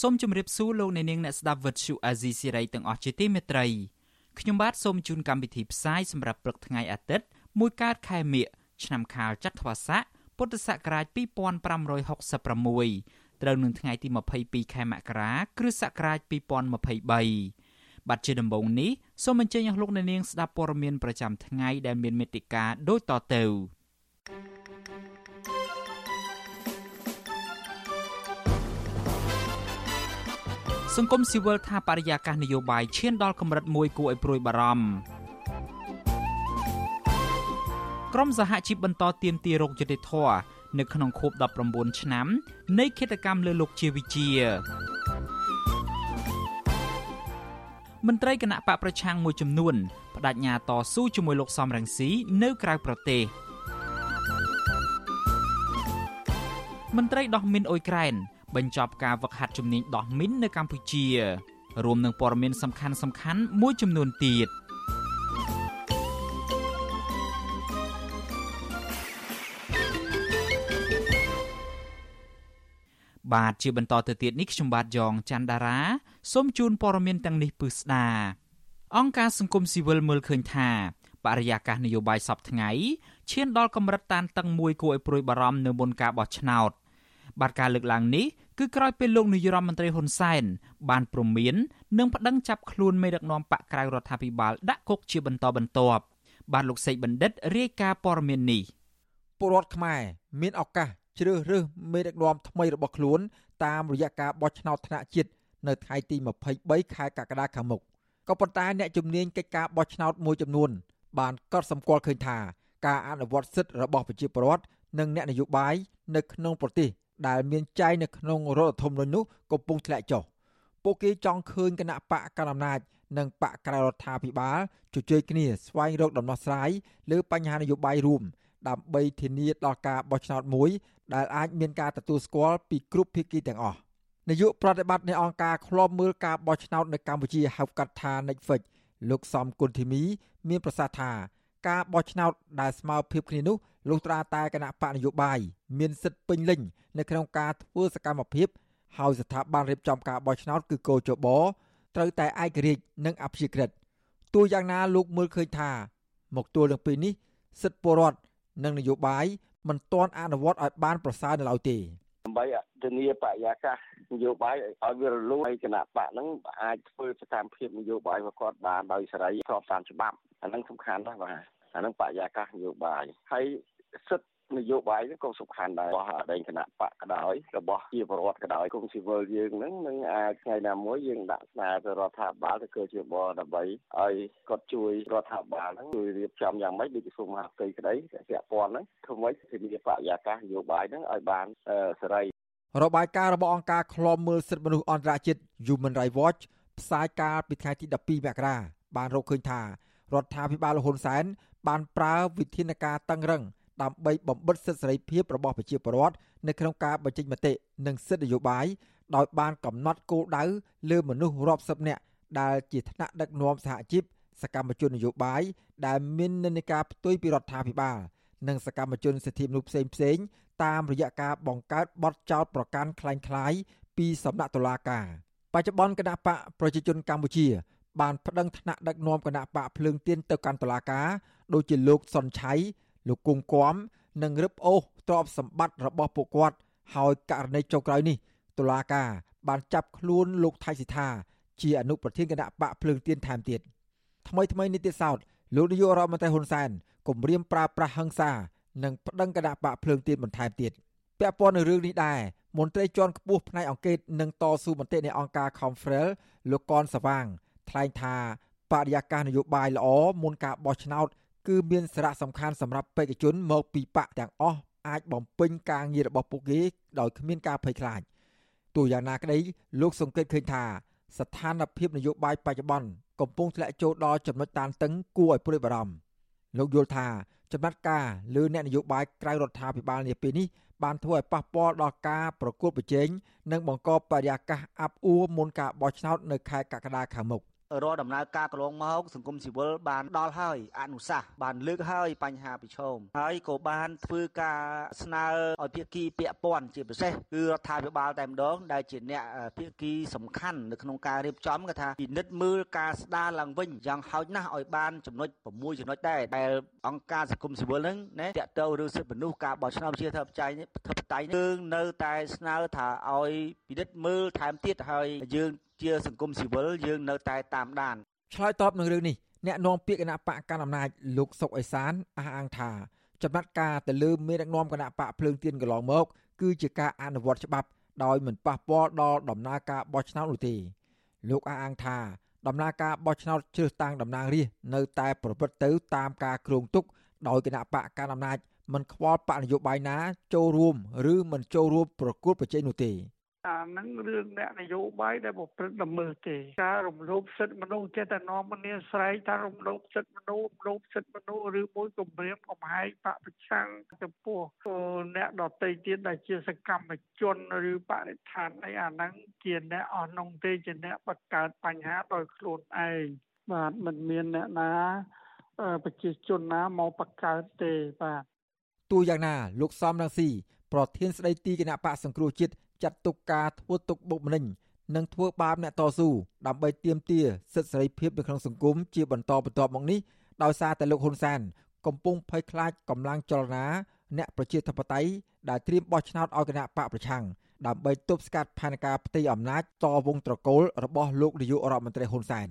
សូមជម្រាបសួរលោកអ្នកនាងអ្នកស្ដាប់វិទ្យុអាស៊ីសេរីទាំងអស់ជាទីមេត្រីខ្ញុំបាទសូមជូនកម្មវិធីផ្សាយសម្រាប់ព្រឹកថ្ងៃអាទិត្យមួយកើតខែមិញឆ្នាំខាលចត្វាស័កពុទ្ធសករាជ2566ត្រូវនឹងថ្ងៃទី22ខែមករា គ្រិស្តសករាជ2023បាទជាដំបូងនេះសូមអញ្ជើញអស់លោកអ្នកនាងស្ដាប់ព័ត៌មានប្រចាំថ្ងៃដែលមានមេត្តាដូចតទៅ សង្គមស៊ីវិលថាបរិយាកាសនយោបាយឈានដល់កម្រិតមួយគួរឲ្យព្រួយបារម្ភក្រមសហជីពបន្តទៀមទារោគយុតិធធនៅក្នុងខួប19ឆ្នាំនៃគិតកម្មលើលោកជាវិជាមន្ត្រីគណៈបកប្រឆាំងមួយចំនួនបដិញ្ញាតស៊ូជាមួយលោកសំរងស៊ីនៅក្រៅប្រទេសមន្ត្រីដោះមីនអ៊ុយក្រែន បញ្ចប់ការវឹកហាត់ជំនាញដោះមីននៅកម្ពុជា រួមនឹងព័ត៌មានសំខាន់សំខាន់មួយចំនួនទៀតបាទជាបន្តទៅទៀតនេះខ្ញុំបាទយ៉ងច័ន្ទដារាសូមជូនព័ត៌មានទាំងនេះពិស្ដាអង្គការសង្គមស៊ីវិលមើលឃើញថាបរិយាកាសនយោបាយសពថ្ងៃឈានដល់កម្រិតតានតឹងមួយគួរឲ្យព្រួយបារម្ភនៅមុនការបោះឆ្នោតបាទការលើកឡើងនេះ គឺក្រោយពេលលោកនាយរដ្ឋមន្ត្រីហ៊ុនសែនបានព្រមាននិងប្តឹងចាប់ខ្លួនមេដឹកនាំបកក្រៅរដ្ឋាភិបាលដាក់គុកជាបន្តបន្ទាប់បាទលោកសេកបណ្ឌិតរាយការណ៍ព័ត៌មាននេះពលរដ្ឋខ្មែរមានឱកាសជ្រើសរើសមេដឹកនាំថ្មីរបស់ខ្លួនតាមរយៈការបោះឆ្នោតថ្នាក់ជាតិនៅថ្ងៃទី23ខែកក្កដាខាងមុខក៏ប៉ុន្តែអ្នកជំនាញកិច្ចការបោះឆ្នោតមួយចំនួន បានកត់សម្គាល់ឃើញថាការអនុវត្តសិទ្ធិរបស់ប្រជាពលរដ្ឋនិងអ្នកនយោបាយនៅក្នុងប្រទេស ដែលមានចែងនៅក្នុងរដ្ឋធម្មនុញ្ញនោះកំពុងធ្លាក់ចុះពួកគេចង់ឃើញគណៈបកកណ្ដាលអំណាចនិងបកក្រៅរដ្ឋាភិបាលជជែកគ្នាស្វែងរកដំណោះស្រាយលើបញ្ហានយោបាយរួមដើម្បីធានាដល់ការបោះឆ្នោតមួយដែលអាចមានការទទួលស្គាល់ពីគ្រប់ភាគីទាំងអស់នាយកប្រតិបត្តិនៃអង្គការឃ្លាំមើលការបោះឆ្នោតនៅកម្ពុជាហៅកាត់ថា Netflix លោកសំគុណធីមី មានប្រសាសន៍ថា ការបោះឆ្នោតដែលស្មើភាពគ្នានោះលុះត្រាតែគណៈបកនយោបាយមានសិទ្ធិពេញលេញនៅក្នុងការធ្វើសកម្មភាពហើយស្ថាប័នរៀបចំការបោះឆ្នោតគឺកោជបត្រូវតែឯករាជ្យនិងអព្យាក្រឹតទោះយ៉ាងណាលោកមើលឃើញថា មកទល់នឹងពេលនេះសិទ្ធិពលរដ្ឋនិងនយោបាយមិនទាន់អនុវត្តឲ្យបានប្រសើរនៅឡើយទេដើម្បីធានាបរិយាកាសនយោបាយឲ្យវារលូនហើយគណៈបកហ្នឹងអាចធ្វើសកម្មភាពនយោបាយរបស់គាត់បានដោយសេរីស្របតាមច្បាប់អាហ្នឹងសំខាន់ណាស់បាទ អាហ្នឹងបរិយាកាសនយោបាយហើយសិទ្ធិនយោបាយនេះក៏សំខាន់ដែររបស់ដែនគណៈបកក៏ដោយរបស់ជាបរដ្ឋក៏ដោយគុំស៊ីវិលយើងហ្នឹងនឹងអាចថ្ងៃណាមួយយើងដាក់ស្នើទៅរដ្ឋាភិបាលទៅគឺជាបរដើម្បីឲ្យគាត់ជួយរដ្ឋាភិបាលហ្នឹងជួយរៀបចំយ៉ាងម៉េចដូចក្រសួងមហាផ្ទៃក្តីពាក់ព័ន្ធហ្នឹងធ្វើម៉េចធានាបរិយាកាសនយោបាយហ្នឹងឲ្យបានសេរីរបាយការណ៍របស់អង្គការឃ្លាំមើលសិទ្ធិមនុស្សអន្តរជាតិ Human Rights Watch ផ្សាយកាលពីថ្ងៃទី12មករាបានរកឃើញថារដ្ឋាភិបាលហ៊ុនសែន បានប្រើវិធានការតឹងរឹងដើម្បីបំបិទសិទ្ធិសេរីភាពរបស់ប្រជាពលរដ្ឋនៅក្នុងការបញ្ចេញមតិនិងសិទ្ធិនយោបាយដោយបានកំណត់គោលដៅលើមនុស្សរាប់សិបនាក់ដែលជាថ្នាក់ដឹកនាំសហជីពសកម្មជននយោបាយដែលមាននិន្នាការផ្ទុយពីរដ្ឋាភិបាលនិងសកម្មជនសិទ្ធិមនុស្សផ្សេងផ្សេងតាមរយៈការបង្កើតបទចោទប្រកាន់คล้ายៗពីសំណាក់តុលាការបច្ចុប្បន្នគណៈបកប្រជាជនកម្ពុជា បានប្តឹងថ្នាក់ដឹកនាំគណៈបកភ្លើងទៀនទៅកាន់តុលាការដោយជាលោកសុនឆៃលោកគង់គំនិងរឹបអូសទ្រព្យសម្បត្តិរបស់ពួកគាត់ហើយករណីចុងក្រោយនេះតុលាការបានចាប់ខ្លួនលោកថៃសិដ្ឋាជាអនុប្រធានគណៈបកភ្លើងទៀនថែមទៀតថ្មីថ្មីនេះទៀតសោតលោកនាយករដ្ឋមន្ត្រីហ៊ុនសែនគម្រាមប្រើប្រាស់ហិង្សានិងប្តឹងគណៈបកភ្លើងទៀនបន្ថែមទៀតពាក់ព័ន្ធនឹងរឿងនេះដែរមន្ត្រីជាន់ខ្ពស់ផ្នែកអង្គការនិងតស៊ូមតិនៃអង្គការ Confrel លោកកនសវាង ថ្លែងថាបរិយាកាសនយោបាយល្អមុនការបោះឆ្នោតគឺមានសារៈសំខាន់សម្រាប់បេក្ខជនមកពីបកទាំងអស់អាចបំពេញការងាររបស់ពួកគេដោយគ្មានការភ័យខ្លាចទោះយ៉ាងណាក្តីលោកសង្កេតឃើញថាស្ថានភាពនយោបាយបច្ចុប្បន្នកំពុងធ្លាក់ចូលដល់ចំណុចតានតឹងគួរឲ្យព្រួយបារម្ភលោកយល់ថាចំណាត់ការលើអ្នកនយោបាយក្រៅរដ្ឋាភិបាលនាពេលនេះបានធ្វើឲ្យប៉ះពាល់ដល់ការប្រកួតប្រជែងនិងបង្កបរិយាកាសអាប់អួរមុនការបោះឆ្នោតនៅខែកក្កដាខាងមុខ។ រាល់ដំណើរការកន្លងមកសង្គមស៊ីវិលបានដល់ហើយអនុសាសន៍បានលើកហើយបញ្ហាប្រឈមហើយក៏បានធ្វើការស្នើឲ្យភាគីពាក់ព័ន្ធជាពិសេសគឺរដ្ឋាភិបាលតែម្ដងដែលជាអ្នកភាគីសំខាន់នៅក្នុងការរៀបចំគឺថាពិនិត្យមើលការស្ដារឡើងវិញយ៉ាងហោចណាស់ឲ្យបានចំណុច6ចំណុចដែរដែលអង្គការសង្គមស៊ីវិលហ្នឹងណាតកតទៅឬសិទ្ធិមនុស្សការបោះឆ្នោតជាធិបតេយ្យធិបតេយ្យយើងនៅតែស្នើថាឲ្យពិនិត្យមើលថែមទៀតហើយយើង ជាសង្គមស៊ីវិលយើងនៅតែតាមដានឆ្លើយតបនឹងរឿងនេះអ្នកនាំពាក្យគណៈបកកណ្ដាលអំណាចលោកសុកអេសានអះអាងថាចំណាត់ការទៅលើមេដឹកនាំគណៈបកភ្លើងទៀនកន្លងមក គឺជាការអនុវត្តច្បាប់ដោយមិនប៉ះពាល់ដល់ដំណើរការបោះឆ្នោតនោះទេលោកអះអាងថាដំណើរការបោះឆ្នោតជ្រើសតាំងតំណាងរាស្ត្រនៅតែប្រព្រឹត្តទៅតាមការគ្រោងទុកដោយគណៈបកកណ្ដាលអំណាចមិនខ្វល់បកនយោបាយណាចូលរួម ឬមិនចូលរួមប្រគល់ប្រជែងនោះទេ អាហ្នឹងរឿងអ្នកនយោបាយដែលប្រព្រឹត្តល្មើសទេការរំលោភសិទ្ធិមនុស្សចេះតែនាំមនាស្រ័យថារំលោភសិទ្ធិមនុស្សរំលោភសិទ្ធិមនុស្សឬមួយគម្រាមកំហែងបពប្រឆាំងចំពោះអ្នកដតីទៀតដែលជាសកម្មជនឬបរិស្ថានអីអាហ្នឹងជាអ្នកអស់នងទេជាអ្នកបង្កើតបញ្ហាដោយខ្លួនឯងបាទមិនមានអ្នកណាប្រជាជនណាមកបង្កើតទេបាទទោះយ៉ាងណាលោកសំរងស៊ីប្រធានស្ដីទីគណៈបកសង្គ្រោះជាតិ ចាត់ទុកការធ្វើទុកបុកម្នេញនិងធ្វើបាបអ្នកតស៊ូដើម្បីទាមទារសិទ្ធិសេរីភាពនៅក្នុងសង្គមជាបន្តបន្ទាប់មកនេះដោយសារតែលោកហ៊ុនសែនកំពុងភ័យខ្លាចកម្លាំងចលនាអ្នកប្រជាធិបតេយ្យដែលត្រៀមបោះឆ្នោតឲ្យគណៈបកប្រឆាំងដើម្បីទប់ស្កាត់ផែនការផ្ទៃអំណាចតវងត្រកូលរបស់លោកនាយករដ្ឋមន្ត្រីហ៊ុនសែន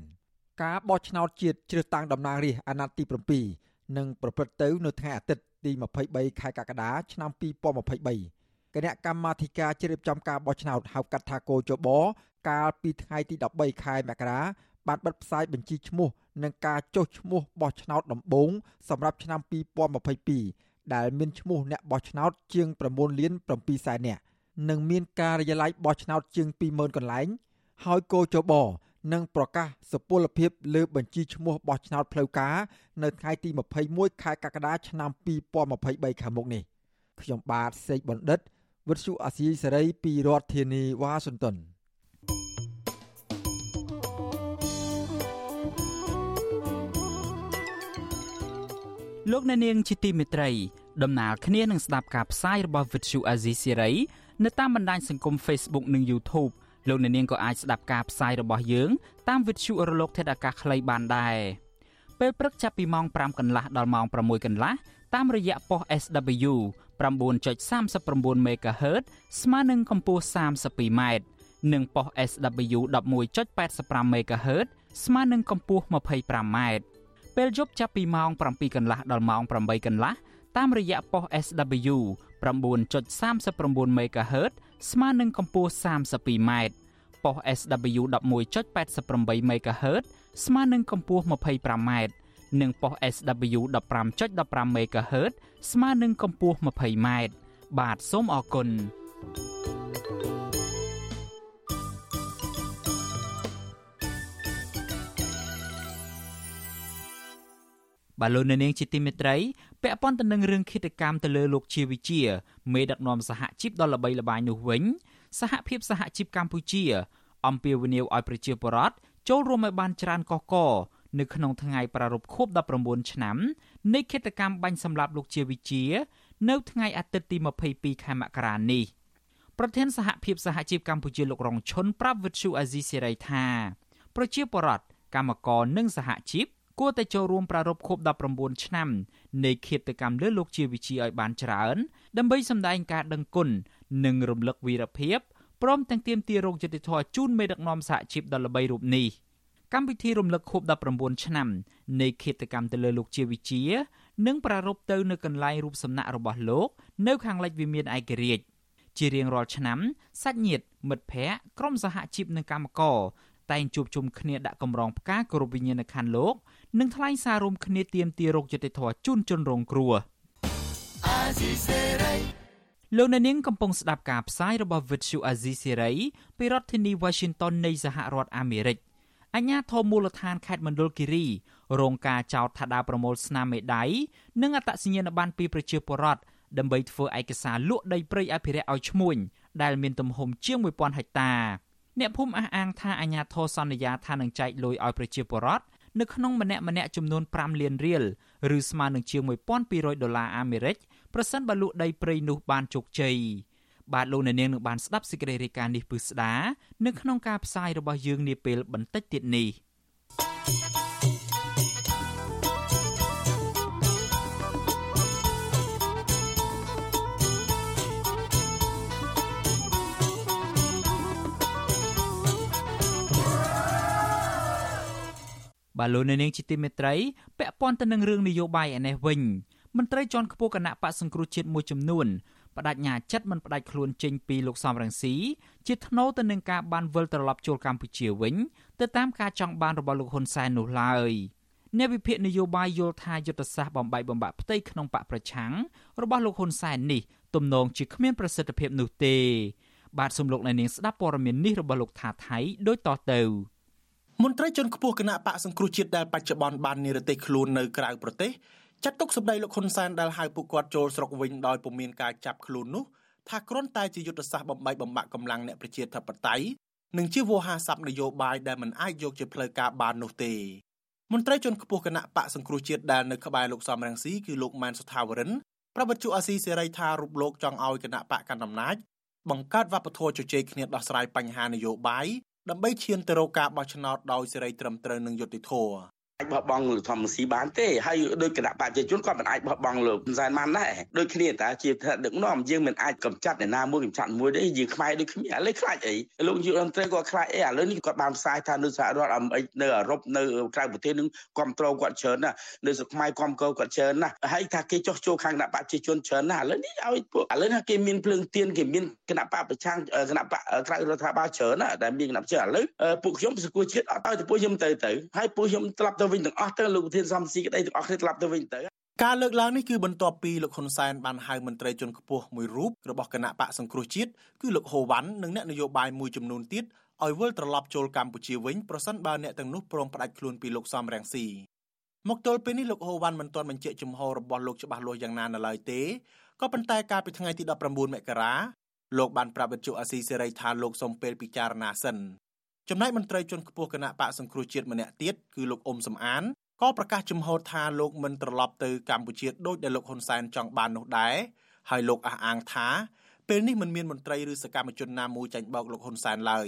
ការបោះឆ្នោតជាតិជ្រើសតាំងតំណាងរាស្ត្រអាណត្តិទី7នឹងប្រព្រឹត្តទៅនៅថ្ងៃអាទិត្យទី23ខែកក្កដាឆ្នាំ2023 គណៈកម្មាធិការជ្រៀបចំការបោះឆ្នោតហៅកាត់ថាកោចបកាលពីថ្ងៃទី13ខែមករាបានបិទផ្សាយបញ្ជីឈ្មោះនិងការចុះឈ្មោះបោះឆ្នោតដំបូងសម្រាប់ឆ្នាំ2022ដែលមានឈ្មោះអ្នកបោះឆ្នោតជាង9លាន7សែននាក់និងមានការិយាល័យបោះឆ្នោតជាង20000កន្លែងហើយកោចបនឹងប្រកាសសុពលភាពលើបញ្ជីឈ្មោះបោះឆ្នោតផ្លូវការនៅថ្ងៃទី21ខែកក្កដាឆ្នាំ2023ខាងមុខនេះខ្ញុំបាទសេកបណ្ឌិត វិទ្យុអាស៊ីសេរីពីរដ្ឋធានីវ៉ាស៊ីនតោនលោកអ្នកនាងជាទីមេត្រីដំណើរគ្នានឹងស្ដាប់ការផ្សាយរបស់វិទ្យុអាស៊ីសេរីនៅតាមបណ្ដាញសង្គម Facebook និង YouTube លោកអ្នកនាងក៏អាចស្ដាប់ការផ្សាយរបស់យើងតាមវិទ្យុរលក ធាតុអាកាសខ្លីបានដែរពេលព្រឹកចាប់ពីម៉ោង5កន្លះដល់ម៉ោង6កន្លះតាមរយៈប៉ុស SW 9.39 MHz ស្មើនឹងកម្ពស់ 32m និងប៉ុស SW 11.85 MHz ស្មើនឹងកម្ពស់ 25m ពេលយប់ចាប់ពីម៉ោង7កន្លះដល់ម៉ោង8កន្លះតាមរយៈប៉ុស SW 9.39 MHz ស្មើនឹងកម្ពស់ 32m ប៉ុស SW 11.88 MHz ស្មើនឹងកម្ពស់ 25m និងប៉ុស SW 15.15 MHz ស្មើនឹងកម្ពស់ 20m បាទសូមអរគុណបាឡូននាងជាទីមេត្រីពាក់ព័ន្ធទៅនឹងរឿងឃាតកម្មទៅលើលោកជាវិជាមេដឹកនាំសហជីពដ៏ល្បីល្បាញនោះវិញសហភាពសហជីពកម្ពុជាអំពាវនាវឲ្យប្រជាពលរដ្ឋចូលរួមឲ្យបានច្រើនកកក នៅក្នុងថ្ងៃប្រារព្ធខួប19ឆ្នាំនៃគិតកម្មបាញ់សម្លាប់លោកជាវិជា នៅថ្ងៃអាទិត្យទី22ខែមករានេះប្រធានសហភាពសហជីពកម្ពុជាលោករងឈុនប្រាប់វិទ្យុអាស៊ីសេរីថាប្រជាពលរដ្ឋកម្មករនិងសហជីពគួរតែចូលរួមប្រារព្ធខួប19ឆ្នាំនៃគិតកម្មលើលោកជាវិជាឲ្យបានច្រើន ដើម្បីសម្ដែងការដឹងគុណនិងរំលឹកវីរភាពព្រមទាំងទាមទាររោគយុតិធធជូនមេដឹកនាំសហជីពដ៏ល្បីរូបនេះ។ កម្មវិធីរំលឹកខួប19ឆ្នាំនៃឃាតកម្មទៅលើលោកជាវិជានឹងប្រារព្ធទៅនៅកន្លែងរូបសំណាករបស់លោកនៅខាងលិចវិមានឯករាជ្យជារៀងរាល់ឆ្នាំសាច់ញាតិមិត្តភ័ក្តិក្រុមសហជីពនិងកម្មករតែងជួបជុំគ្នាដាក់កម្រងផ្កាគោរពវិញ្ញាណក្ខន្ធលោកនិងថ្លែងសាររួមគ្នាទាមទាររោគយុតិធធជូនជនរងគ្រោះលោកអ្នកនាងកំពុងស្ដាប់ការផ្សាយរបស់ Vuthu Azizi Serai ពីរដ្ឋធានី Washington នៃសហរដ្ឋអាមេរិក អញ្ញាធមមូលដ្ឋានខេត្តមណ្ឌលគិរីរងការចោទថាដើរប្រមូលស្នាមមេដៃនិងអត្តសញ្ញាណប័ណ្ណពីប្រជាពលរដ្ឋដើម្បីធ្វើឯកសារលក់ដីព្រៃអភិរក្សឲ្យឈ្មួញដែលមានទំហំជាង1000ហិកតាអ្នកភូមិអះអាងថាអាញាធរសន្យាថានឹងចែកលុយឲ្យប្រជាពលរដ្ឋនៅក្នុងម្នាក់ម្នាក់ចំនួន5លានរៀលឬស្មើនឹងជាង1200ដុល្លារអាមេរិកប្រសិនបើលក់ដីព្រៃនោះបានជោគជ័យ បាទលោកអ្នកនាងនឹងបានស្ដាប់សេចក្តីរាយការណ៍នេះពឹស្ដានៅក្នុងការផ្សាយរបស់យើងនាពេលបន្តិចទៀតនេះបាទលោកអ្នកនាងជាទីមេត្រីពាក់ព័ន្ធទៅនឹងរឿងនយោបាយឯនេះវិញមន្ត្រីជាន់ខ្ពស់គណៈបកសង្គ្រោះជាតិមួយចំនួន បដិញ្ញាចិត្តមិនផ្ដាច់ខ្លួនចេញពីលោកសំរងស៊ីជាថ្នូរទៅនឹងការបានវិលត្រឡប់ចូលកម្ពុជាវិញទៅតាមការចង់បានរបស់លោកហ៊ុនសែននោះឡើយអ្នកវិភាគនយោបាយយល់ថាយុទ្ធសាស្ត្របំបីបំបាក់ផ្ទៃក្នុងបកប្រឆាំងរបស់លោកហ៊ុនសែននេះទំនងជាគ្មានប្រសិទ្ធភាពនោះទេ បាទសូមលោកអ្នកនាងស្ដាប់ព័ត៌មាននេះរបស់លោកថាថៃដូចតទៅមន្ត្រីជាន់ខ្ពស់គណៈបកសង្គ្រោះជាតិដែលបច្ចុប្បន្នបាននិរទេសខ្លួននៅក្រៅប្រទេស ចាត់ទុកសម្ដីលោកហ៊ុនសែនដែលហៅពួកគាត់ចូលស្រុកវិញដោយពុំមានការចាប់ខ្លួននោះថាគ្រាន់តែជាយុទ្ធសាស្ត្របំបីបំបាក់កម្លាំងអ្នកប្រជាធិបតេយ្យនិងជាវោហារស័ព្ទនយោបាយដែលមិនអាចយកជាផ្លូវការបាននោះទេមន្ត្រីជាន់ខ្ពស់គណៈបកសង្គ្រោះជាតិដែលនៅក្បែរលោកសំរងស៊ីគឺលោកម៉ែនសុថាវរិនប្រវត្តិជអាស៊ីសេរីថារូបលោកចង់ឲ្យគណៈបកកណ្ដាលអំណាចបង្កើតវប្បធម៌ជជែកគ្នាដោះស្រាយបញ្ហានយោបាយដើម្បីឈានទៅរកការបោះឆ្នោតដោយសេរីត្រឹមត្រូវនិងយុត្តិធម៌ អាចបោះបង់លោកធម្មស៊ីបានទេហើយដោយគណៈបព្វជិជនគាត់មិនអាចបោះបង់លោកហ៊ុនសែនបានដែរដូចគ្នាតាជាថ្នាក់ដឹកនាំយើងមិនអាចកំចាត់អ្នកណាមួយកំចាត់មួយទេយើងខ្មែរដូចគ្នាឥឡូវខ្លាចអីលោកយុរដ្ឋមន្ត្រីគាត់ខ្លាចអីឥឡូវនេះគាត់បានផ្សាយថានៅសហរដ្ឋអាមេរិកនៅអឺរ៉ុបនៅក្រៅប្រទេសនឹងគ្រប់គ្រងគាត់ច្រើនណាស់នៅស្រុកខ្មែរគ្រប់គ្រងគាត់ច្រើនណាស់ហើយថាគេចោះចូលខាងគណៈបព្វជិជនច្រើនណាស់ឥឡូវនេះឲ្យពួកឥឡូវណាគេមានភ្លើងទៀនគេមានគណៈបព្វប្រឆាំងគណៈបព្វក្រៅរដ្ឋាភិបាលច្រើនណាស់ដែលមានគណៈបព្វជិឥឡូវពួកខ្ញុំសង្គមជាតិអត់ឲ្យទៅពួកខ្ញុំទៅទៅហើយពួកខ្ញុំត្រឡប់ទៅវិញទាំងអស់ទៅលោកប្រធានសំស៊ីក្តីទាំងអស់គ្នាត្រឡប់ទៅវិញទៅការលើកឡើងនេះគឺបន្ទាប់ពីលោកហ៊ុនសែនបានហៅមន្ត្រីជាន់ខ្ពស់មួយរូបរបស់គណៈបកសង្គ្រោះជាតិគឺលោកហូវ៉ាន់និងអ្នកនយោបាយមួយចំនួនទៀតឲ្យវិលត្រឡប់ចូលកម្ពុជាវិញប្រសិនបើអ្នកទាំងនោះព្រមផ្ដាច់ខ្លួនពីលោកសំរងស៊ីមកទល់ពេលនេះលោកហូវ៉ាន់មិនទាន់បញ្ជាក់ជំហររបស់លោកច្បាស់លាស់យ៉ាងណានៅឡើយទេក៏ប៉ុន្តែកាលពីថ្ងៃទី19មករាលោកបានប្រាប់វិទ្យុអាស៊ីសេរីថាលោកសូមពេលពិចារណាសិន ចំណែកមន្ត្រីជាន់ខ្ពស់គណៈបកសង្គ្រោះជាតិម្នាក់ទៀតគឺលោកអ៊ុំសំអានក៏ប្រកាសជំហរថាលោកមិនត្រឡប់ទៅកម្ពុជាដោយដែលលោកហ៊ុនសែនចង់បាននោះដែរហើយលោកអះអាងថាពេលនេះមិនមានមន្ត្រីឬសកម្មជនណាមួយចាញ់បោកលោកហ៊ុនសែនឡើយ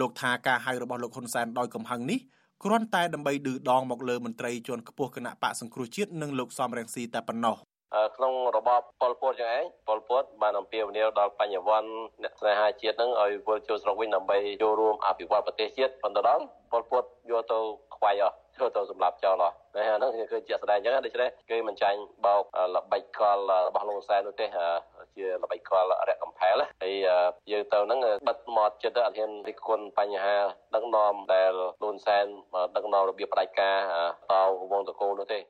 លោកថាការហៅរបស់លោកហ៊ុនសែនដោយកំហឹងនេះគ្រាន់តែដើម្បីឌឺដងមកលើមន្ត្រីជាន់ខ្ពស់គណៈបកសង្គ្រោះជាតិនិងលោកសំរងស៊ីតែប៉ុណ្ណោះ ក្នុងរបបប៉ុលពតយ៉ាងឯងប៉ុលពតបានអំពាវនាវដល់បញ្ញវន្តអ្នកស្នេហាជាតិនឹងឲ្យវិលចូលស្រុកវិញដើម្បីចូលរួមអភិវឌ្ឍប្រទេសជាតិប៉ុន្តែដល់ប៉ុលពតយកទៅខ្វាយអស់ធ្វើទៅសម្រាប់ចោលអស់តែហ្នឹងគឺជាស្ដែងអញ្ចឹងដូច្នេះគេមិនចាញ់បោកល្បិចកលរបស់លោកសែននោះទេជាល្បិចកលរកកំផែលហើយយើងទៅហ្នឹងបិទមាត់ចិត្តអត់ហ៊ានរិះគន់បញ្ហាដឹកនាំដែលលូនសែនដឹកនាំរបៀបផ្ដាច់ការតវងតកូលនោះទេ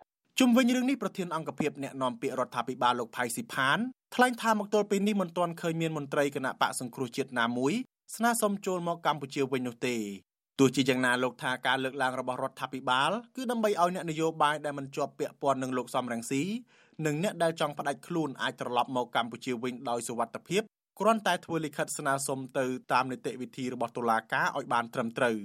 ជុំវិញរឿងនេះប្រធានអង្គភិបអ្នកណែនាំពាក្យរដ្ឋាភិបាលលោកផៃស៊ីផានថ្លែងថាមកទល់ពេលនេះមិនទាន់ឃើញមានមន្ត្រីគណៈបកសង្គ្រោះជាតិណាមួយស្នើសុំចូលមកកម្ពុជាវិញនោះទេទោះជាយ៉ាងណាលោកថាការលើកឡើងរបស់រដ្ឋាភិបាលគឺដើម្បីឲ្យអ្នកនយោបាយដែលមិនជាប់ពាក់ព័ន្ធនឹងលោកសំរងស៊ីនិងអ្នកដែលចង់ផ្ដាច់ខ្លួនអាចត្រឡប់មកកម្ពុជាវិញដោយសុវត្ថិភាពគ្រាន់តែធ្វើលិខិតស្នើសុំទៅតាមនីតិវិធីរបស់តុលាការឲ្យបានត្រឹមត្រូវ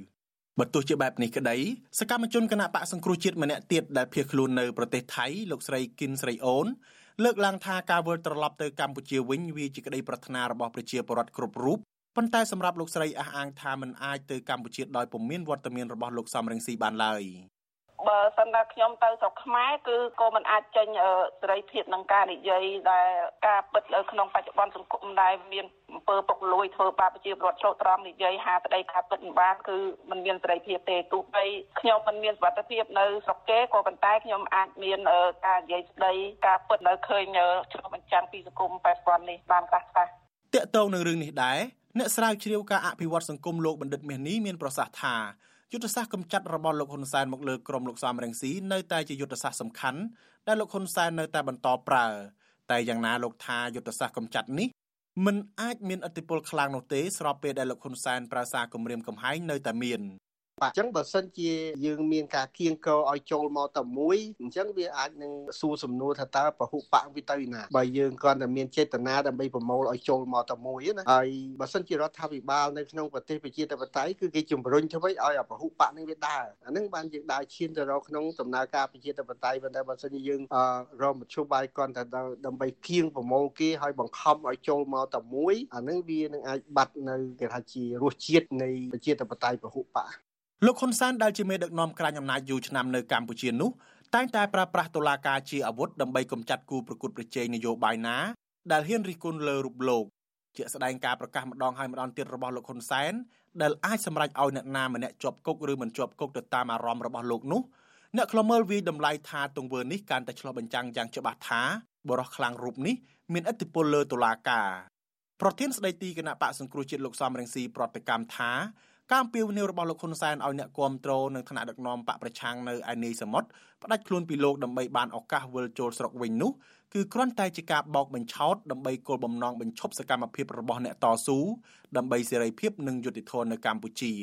បើទោះជាបែបនេះក្តីសកម្មជនគណៈបកសង្គ្រោះជាតិម្នាក់ទៀតដែលភៀសខ្លួននៅប្រទេសថៃលោកស្រីគិនស្រីអូនលើកឡើងថាការវិលត្រឡប់ទៅកម្ពុជាវិញវាជាក្តីប្រាថ្នារបស់ប្រជាពលរដ្ឋគ្រប់រូបប៉ុន្តែសម្រាប់លោកស្រីអះអាងថាមិនអាចទៅកម្ពុជាដោយពុំមានវត្តមានរបស់លោកសំរងស៊ីបានឡើយ បើសិនតែខ្ញុំទៅស្រុកខ្មែរគឺក៏មិនអាចចេញសេរីភាពនឹងការនិយាយដែលការពិតនៅក្នុងបច្ចុប្បន្នសង្គមដែលមានអំពើពុករលួយធ្វើបាបប្រជាពលរដ្ឋច្រកត្រង់និយាយហាស្ដីការពិតមិនបានគឺมันមានសេរីភាពទេទោះបីខ្ញុំមិនមានសុវត្ថិភាពនៅស្រុកគេក៏ប៉ុន្តែខ្ញុំអាចមានការនិយាយស្ដីការពិតនៅឃើញឆ្លុះបញ្ចាំងពីសង្គមបច្ចុប្បន្ននេះបានខ្លះខ្លះតកតងនឹងរឿងនេះដែរអ្នកស្រាវជ្រាវការអភិវឌ្ឍសង្គមលោកបណ្ឌិតមាសនេះមានប្រសាសន៍ថា យុទ្ធសាស្ត្រកម្ចាត់របស់លោកហ៊ុនសែនមកលើក្រមលោកសំរងស៊ីនៅតែជាយុទ្ធសាស្ត្រសំខាន់ដែលលោកហ៊ុនសែននៅតែបន្តប្រើ តែយ៉ាងណាលោកថាយុទ្ធសាស្ត្រកម្ចាត់នេះមិនអាចមានឥទ្ធិពលខ្លាំងនោះទេស្របពេលដែលលោកហ៊ុនសែនប្រើសារគម្រាមកំហែងនៅតែមាន បាទអញ្ចឹងបើសិនជាយើងមានការគៀងកោឲ្យចូលមកតែមួយអញ្ចឹងវាអាចនឹងសួរសំណួរថាតើពហុបកវាទៅណាបើយើងគ្រាន់តែមានចេតនាដើម្បីប្រមូលឲ្យចូលមកតែមួយណាហើយបើសិនជារដ្ឋាភិបាលនៅក្នុងប្រទេសប្រជាធិបតេយ្យគឺគេជំរុញធ្វើឲ្យឲ្យពហុបកនឹងវាដើរអានឹងបានយើងដើរឈានទៅរកក្នុងដំណើរការប្រជាធិបតេយ្យប៉ុន្តែបើសិនជាយើងរមជ្ឈបាយគ្រាន់តែដើម្បីគៀងប្រមូលគេឲ្យបង្ខំឲ្យចូលមកតែមួយអានឹងវានឹងអាចបាត់នៅគេថាជារសជាតិនៃប្រជាធិបតេយ្យពហុបក លោកហ៊ុនសែនដែលជាមេដឹកនាំក្រាញអំណាចយូរឆ្នាំនៅកម្ពុជានោះតែងតែប្រើប្រាស់តុលាការជាអាវុធដើម្បីកម្ចាត់គូប្រកួតប្រជែងនយោបាយណាដែលហ៊ានរិះគន់លើរូបលោកជាស្ដែងការប្រកាសម្ដងហើយម្ដងទៀតរបស់លោកហ៊ុនសែនដែលអាចសម្រេចឲ្យអ្នកណាម្នាក់ជាប់គុកឬមិនជាប់គុកទៅតាមអារម្មណ៍របស់លោកនោះអ្នកខ្លមើលវាយតម្លៃថាទង្វើនេះកាន់តែឆ្លុះបញ្ចាំងយ៉ាងច្បាស់ថាបរិះខ្លាំងរូបនេះមានឥទ្ធិពលលើតុលាការប្រធានស្ដីទីគណៈបកសង្គ្រោះជាតិលោកសំរងស៊ីប្រតិកម្មថា ការអំពាវនាវរបស់លោកហ៊ុនសែនឲ្យអ្នកគាំទ្រនិងថ្នាក់ដឹកនាំបកប្រឆាំងនៅឯនីសមុទ្រផ្ដាច់ខ្លួនពីលោកដើម្បីបានឱកាសវិលចូលស្រុកវិញនោះគឺគ្រាន់តែជាការបោកបញ្ឆោតដើម្បីគោលបំណងបញ្ឈប់សកម្មភាពរបស់អ្នកតស៊ូដើម្បីសេរីភាពនិងយុត្តិធម៌នៅកម្ពុជា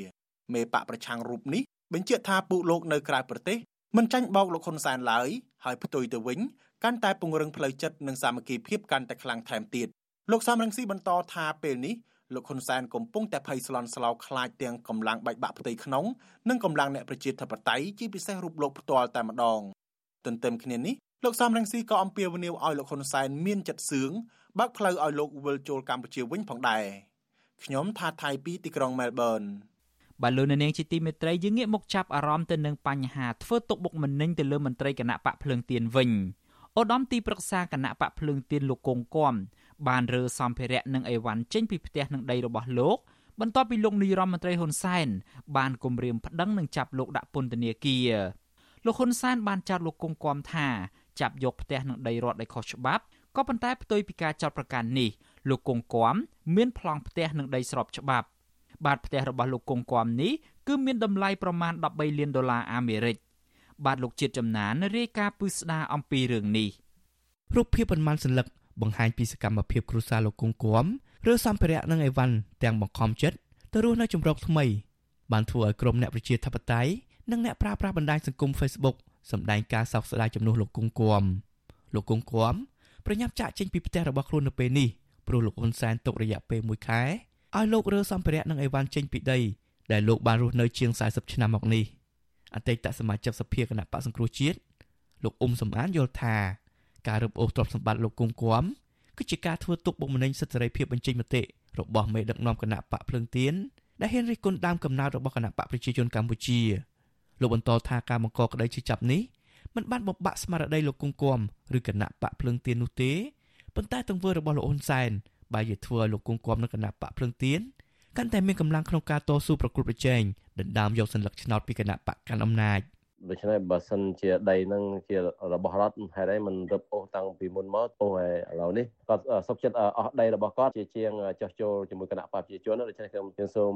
មេបកប្រឆាំងរូបនេះបញ្ជាក់ថាពួកលោកនៅក្រៅប្រទេសមិនចាញ់បោកលោកហ៊ុនសែនឡើយហើយផ្ទុយទៅវិញកាន់តែពង្រឹងផ្លូវចិត្តនិងសាមគ្គីភាពកាន់តែខ្លាំងថែមទៀតលោកសំរងស៊ីបន្តថាពេលនេះ លោកហ៊ុនសែនកំពុងតែភ័យស្លន់ស្លោខ្លាចទាំងកម្លាំងបែកបាក់ផ្ទៃក្នុងនិងកម្លាំងអ្នកប្រជាធិបតេយ្យជាពិសេសរូបលោកផ្ទាល់តែម្ដងទន្ទឹមគ្នានេះលោកសំរងស៊ីក៏អំពាវនាវឲ្យលោកហ៊ុនសែនមានចិត្តសឿងបើកផ្លូវឲ្យលោកវិលចូលកម្ពុជាវិញផងដែរខ្ញុំថាថៃពីទីក្រុងមែលប៊នបាទលោកនាងជាទីមេត្រីយើងងាកមកចាប់អារម្មណ៍ទៅនឹងបញ្ហាធ្វើទុកបុកម្នេញទៅលើមន្ត្រីគណៈបកភ្លើងទៀនវិញឧត្តមទីប្រឹក្សាគណៈបកភ្លើងទៀនលោកកុងគំ បានរើសម្ភារៈនិងអីវ៉ាន់ចេញពីផ្ទះនិងដីរបស់លោកបន្ទាប់ពីលោកនាយរដ្ឋមន្ត្រីហ៊ុនសែនបានគម្រាមប្តឹងនិងចាប់លោកដាក់ពន្ធនាគារលោកហ៊ុនសែនបានចោទលោកគង់គំថាចាប់យកផ្ទះនិងដីរដ្ឋដោយខុសច្បាប់ក៏ប៉ុន្តែផ្ទុយពីការចោទប្រកាន់នេះលោកគង់គំមានប្លង់ផ្ទះនិងដីស្របច្បាប់បាទផ្ទះរបស់លោកគង់គំនេះគឺមានតម្លៃប្រមាណ13លានដុល្លារអាមេរិកបាទលោកជាតិចំណានរាយការណ៍ពឹស្ដារអំពីរឿងនេះរូបភាពប៉ុន្មានសន្លឹក បង្ហាញពីសកម្មភាពគ្រួសារលោកគង់គំឬសម្ភារៈនិងអីវ៉ាន់ទាំងបង្ខំចិត្តទៅរស់នៅជំរកថ្មីបានធ្វើឲ្យក្រុមអ្នកប្រជាធិបតេយ្យនិងអ្នកប្រើប្រាស់បណ្ដាញសង្គម Facebook សម្ដែងការសោកស្ដាយចំនួនលោកគង់គំលោកគង់គំប្រញាប់ចាក់ចេញពីផ្ទះរបស់ខ្លួននៅពេលនេះព្រោះលោកហ៊ុនសែនទុករយៈពេល1ខែឲ្យលោករើសម្ភារៈនិងអីវ៉ាន់ចេញពីដីដែលលោកបានរស់នៅជាង40ឆ្នាំមកនេះអតីតសមាជិកសភាគណៈបកសង្គ្រោះជាតិលោកអ៊ុំសំអានយល់ថា ការរឹបអូសទ្រព្យសម្បត្តិលោកគុំគួមគឺជាការធ្វើទុកបុកម្នេញសិទ្ធិសេរីភាពបញ្ចេញមតិរបស់មេដឹកនាំគណៈបកភ្លើងទៀនដែលហ៊ានរិះគន់ដើមកំណើតរបស់គណៈបកប្រជាជនកម្ពុជាលោកបន្តថាការបង្កក្តីឈឺចាប់នេះមិនបានបំបាក់ស្មារតីលោកគុំគួមឬគណៈបកភ្លើងទៀននោះទេប៉ុន្តែទង្វើរបស់លោកហ៊ុនសែនបែរជាធ្វើឲ្យលោកគុំគួមនិងគណៈបកភ្លើងទៀនកាន់តែមានកម្លាំងក្នុងការតស៊ូប្រកួតប្រជែងដណ្ដើមយកសញ្ញាឆ្នោតពីគណៈបកកាន់អំណាច។ ដូច្នេះបើសិនជាដីនឹងជារបស់រដ្ឋហេតុអីមិនរឹបអូសតាំងពីមុនមកអូឥឡូវនេះគាត់សុខចិត្តអស់ដីរបស់គាត់ជាជាងចោះចូលជាមួយគណៈបព្វជិជនដូច្នេះខ្ញុំខ្ញុំសូម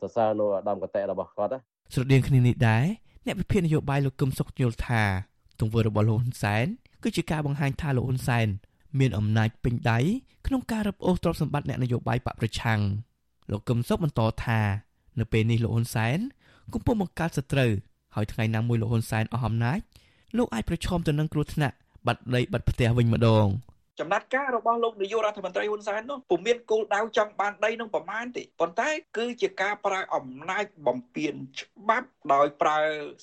សរសើរនៅដំកតេរបស់គាត់ស្រដៀងគ្នានេះដែរអ្នកវិភាគនយោបាយលោកកឹមសុខយល់ថាទង្វើរបស់លោកហ៊ុនសែនគឺជាការបង្ហាញថាលោកហ៊ុនសែនមានអំណាចពេញដៃក្នុងការរឹបអូសទ្រព្យសម្បត្តិអ្នកនយោបាយបកប្រឆាំងលោកកឹមសុខបន្តថា នៅពេលនេះលោកហ៊ុនសែនកំពុងបង្កើតសត្រូវ ហើយថ្ងៃណាមួយលោកហ៊ុនសែនអស់អំណាចលោកអាចប្រឈមទៅនឹងគ្រោះថ្នាក់បាត់ដីបាត់ផ្ទះវិញម្ដងចំណាត់ការរបស់លោកនាយករដ្ឋមន្ត្រីហ៊ុនសែននោះពុំមានគោលដៅចង់បានដីនឹងប្រមាណទេប៉ុន្តែគឺជាការប្រើអំណាចបំពានច្បាប់ដោយប្រើ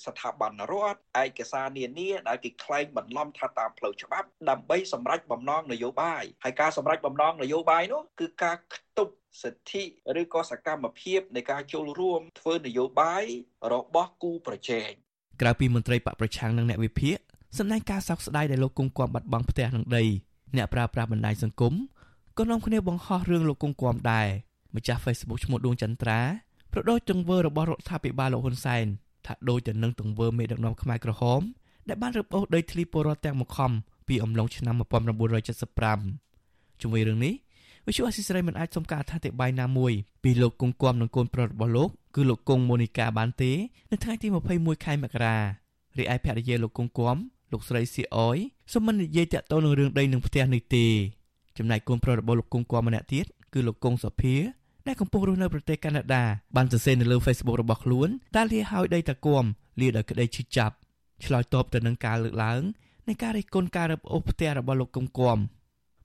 ស្ថាប័នរដ្ឋឯកសារនានាដែលគេក្លែងបន្លំថាតាមផ្លូវច្បាប់ដើម្បីសម្រេចបំណងនយោបាយហើយការសម្រេចបំណងនយោបាយនោះគឺការខ្ទប់ សិទ្ធិឬក៏សកម្មភាពនៃការចូលរួមធ្វើនយោបាយរបស់គូប្រជែងក្រៅពីមន្ត្រីបកប្រឆាំងនិងអ្នកវិភាគសម្ដែងការសោកស្ដាយដែលលោកគង់គំបាត់បង់ផ្ទះនិងដីអ្នកប្រើប្រាស់បណ្ដាញសង្គមក៏នាំគ្នាបង្ហោះរឿងលោកគង់គំដែរម្ចាស់ Facebook ឈ្មោះដួងចន្ទ្រាប្រដូចទង្វើរបស់រដ្ឋាភិបាលលោកហ៊ុនសែនថាដូចទៅនឹងទង្វើមេដឹកនាំខ្មែរក្រហមដែលបានរឹបអូសដីធ្លីពលរដ្ឋទាំងមកខំពីអំឡុងឆ្នាំ1975ជាមួយរឿងនេះ វិសុអសិស្រ័យមិនអាចសុំការអធិប្បាយណាមួយពីលោកគង់គំនិងកូនប្រុសរបស់លោកគឺលោកគង់ម៉ូនីកាបានទេនៅថ្ងៃទី21ខែមករារីឯភរិយាលោកគង់គំលលោកស្រីសៀអយសូមមិននិយាយតាក់ទងនឹងរឿងដីនឹងផ្ទះនេះទេចំណែកកូនប្រុសរបស់លោកគង់គួរម្នាក់ទៀតគឺលោកគង់សុភាដែលកំពុងរស់នៅប្រទេសកាណាដាបានសរសេរនៅលើ Facebook របស់ខ្លួនតាលាឲ្យដីតាគំលាដោយក្តីឈឺចាប់ឆ្លើយតបទៅនឹងការលើកឡើងនៃការរិះគន់ការរឹបអូសផ្ទះរបស់លោកគង់គួម